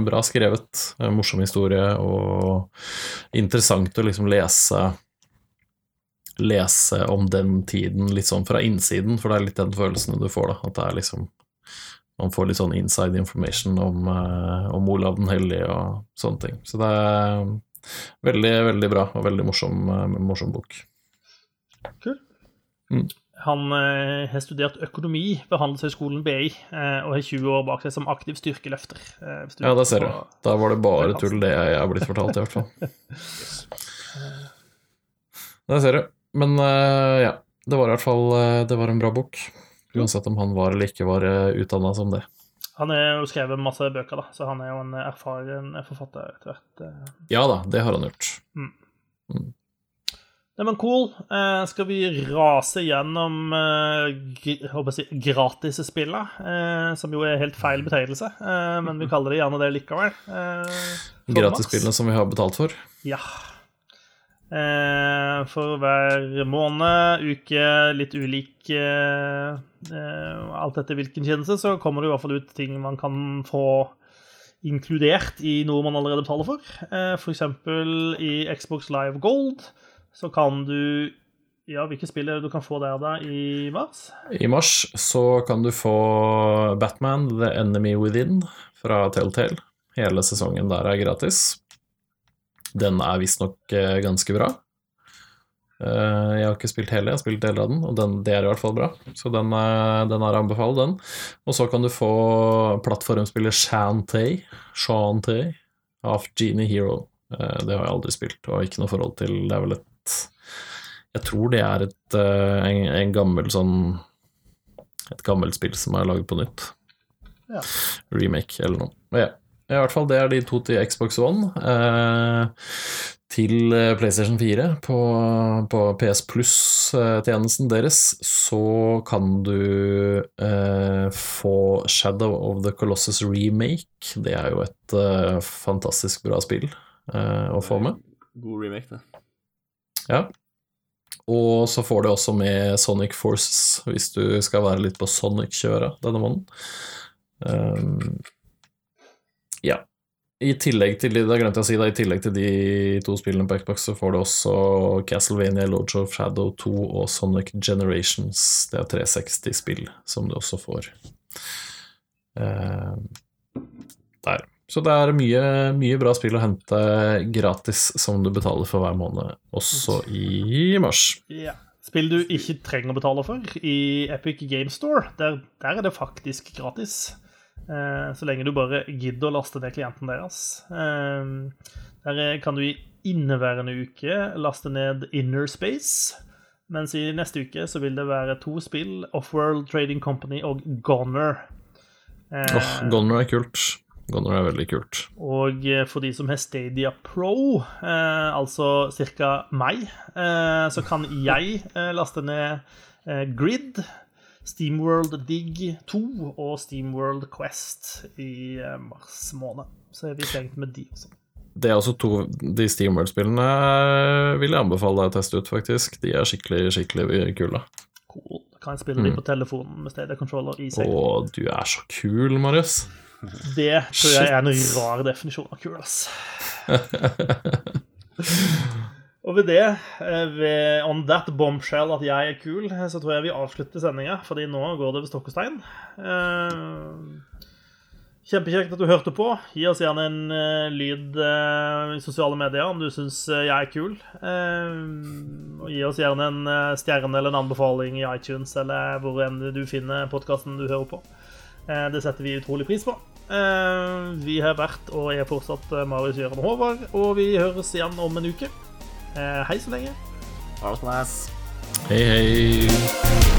Speaker 3: bra skrevet. Morsom historie, og interessant å liksom lese Lese om den tiden litt sånn fra innsiden, for det er litt den følelsen du får, da. At det er liksom Man får litt sånn inside information om, eh, om Olav den hellige og sånne ting. Så det er veldig, veldig bra, og veldig morsom, eh, morsom bok.
Speaker 1: Kult.
Speaker 3: Mm.
Speaker 1: Han eh, har studert økonomi ved Handelshøyskolen BI eh, og har 20 år bak seg som aktiv styrkeløfter. Eh,
Speaker 3: Ja, der ser du. Da var det bare tull, det jeg har blitt fortalt, i hvert fall. Der ser du. Men ja, det var i hvert fall Det var en bra bok. Uansett om han var eller ikke var utdanna som det.
Speaker 1: Han har jo skrevet masse bøker, da, så han er jo en erfaren forfatter etter hvert.
Speaker 3: Ja da, det har han gjort.
Speaker 1: Nei, men cool. Eh, skal vi rase gjennom eh, si, gratisspillet? eh, som jo er helt feil betegnelse, eh, men vi kaller det gjerne det likevel. Eh,
Speaker 3: Gratisspillene som vi har betalt for.
Speaker 1: Ja. Eh, for hver måned, uke, litt ulik eh, eh, Alt etter hvilken tjeneste, så kommer det i hvert fall ut ting man kan få inkludert i noe man allerede betaler for. Eh, eksempel i Xbox Live Gold så kan du Ja, hvilke spill er det du kan få det av deg i mars?
Speaker 3: I mars så kan du få Batman The Enemy Within fra Telltale. Hele sesongen der er gratis. Den er visstnok eh, ganske bra. Eh, Jeg har ikke spilt hele, jeg har spilt deler av den, og den, det er i hvert fall bra. Så den, er- den er anbefalt, den. Og så kan du få plattformspillet Shantay, Shantay av Genie Hero. Eh, Det har jeg aldri spilt, og ikke noe forhold til. Det er vel et Jeg tror det er et, eh, en, en gammel sånn Et gammelt spill som er laget på nytt.
Speaker 1: Ja.
Speaker 3: Remake eller noe. Men ja. I hvert fall, det er de to til Xbox One. Eh, til eh, PlayStation 4 på, på PS Plus-tjenesten deres, så kan du eh, få Shadow of the Colossus remake. Det er jo et eh, fantastisk bra spill eh, å få med.
Speaker 2: God remake, det.
Speaker 3: Ja. Og så får du også med Sonic Forces, hvis du skal være litt på Sonic-kjøret denne måneden. Um, ja. I tillegg til, det glemte jeg å si da, i tillegg til de to spillene på Xbox, så får du også Castlevania, Lodge of Shadow 2 og Sonic Generations. Det er 360-spill som du også får um, der. Så det er mye, mye bra spill å hente gratis som du betaler for hver måned, også i mars.
Speaker 1: Ja. Spill du ikke trenger å betale for i Epic Game Store, der, der er det faktisk gratis. Eh, så lenge du bare gidder å laste ned klienten deres. Eh, der er- kan du i inneværende uke laste ned Inner Space. Mens i neste uke så vil det være to spill, Offworld Trading Company og Goner. Eh,
Speaker 3: oh, Goner er kult. Goner er veldig kult.
Speaker 1: og eh, for de som har Stadia Pro, eh, altså ca. meg, eh, så kan jeg eh, laste ned eh, Grid, Steamworld Dig 2 og Steamworld Quest i eh, mars måned. Så er vi stengt med de også.
Speaker 3: Det er også to De Steamworld-spillene vil jeg anbefale deg å teste ut, faktisk. De er skikkelig, skikkelig kule.
Speaker 1: Cool. Kan jeg spille de på telefonen med Stadia Controller i seg.
Speaker 3: Å, du er så kul, Marius.
Speaker 1: Det tror jeg er en rar definisjon av kul, ass. Og ved det, eh, ved, on that bombshell at jeg er kul, eh, så tror jeg vi avslutter sendinga, fordi nå går det ved stokk og stein. Eh, Kjempekjekt at du hørte på. Gi oss gjerne en lyd i sosiale medier om du syns jeg er kul. Og gi oss gjerne en stjerne eller en anbefaling i iTunes eller hvor enn du finner podkasten du hører på. Eh, det setter vi utrolig pris på. Eh, vi har vært og er fortsatt eh, Marius Gjøran Håvard, og vi høres igjen om en uke. Eh, hei så lenge.
Speaker 2: Ha det så nice.
Speaker 3: Hei, hei.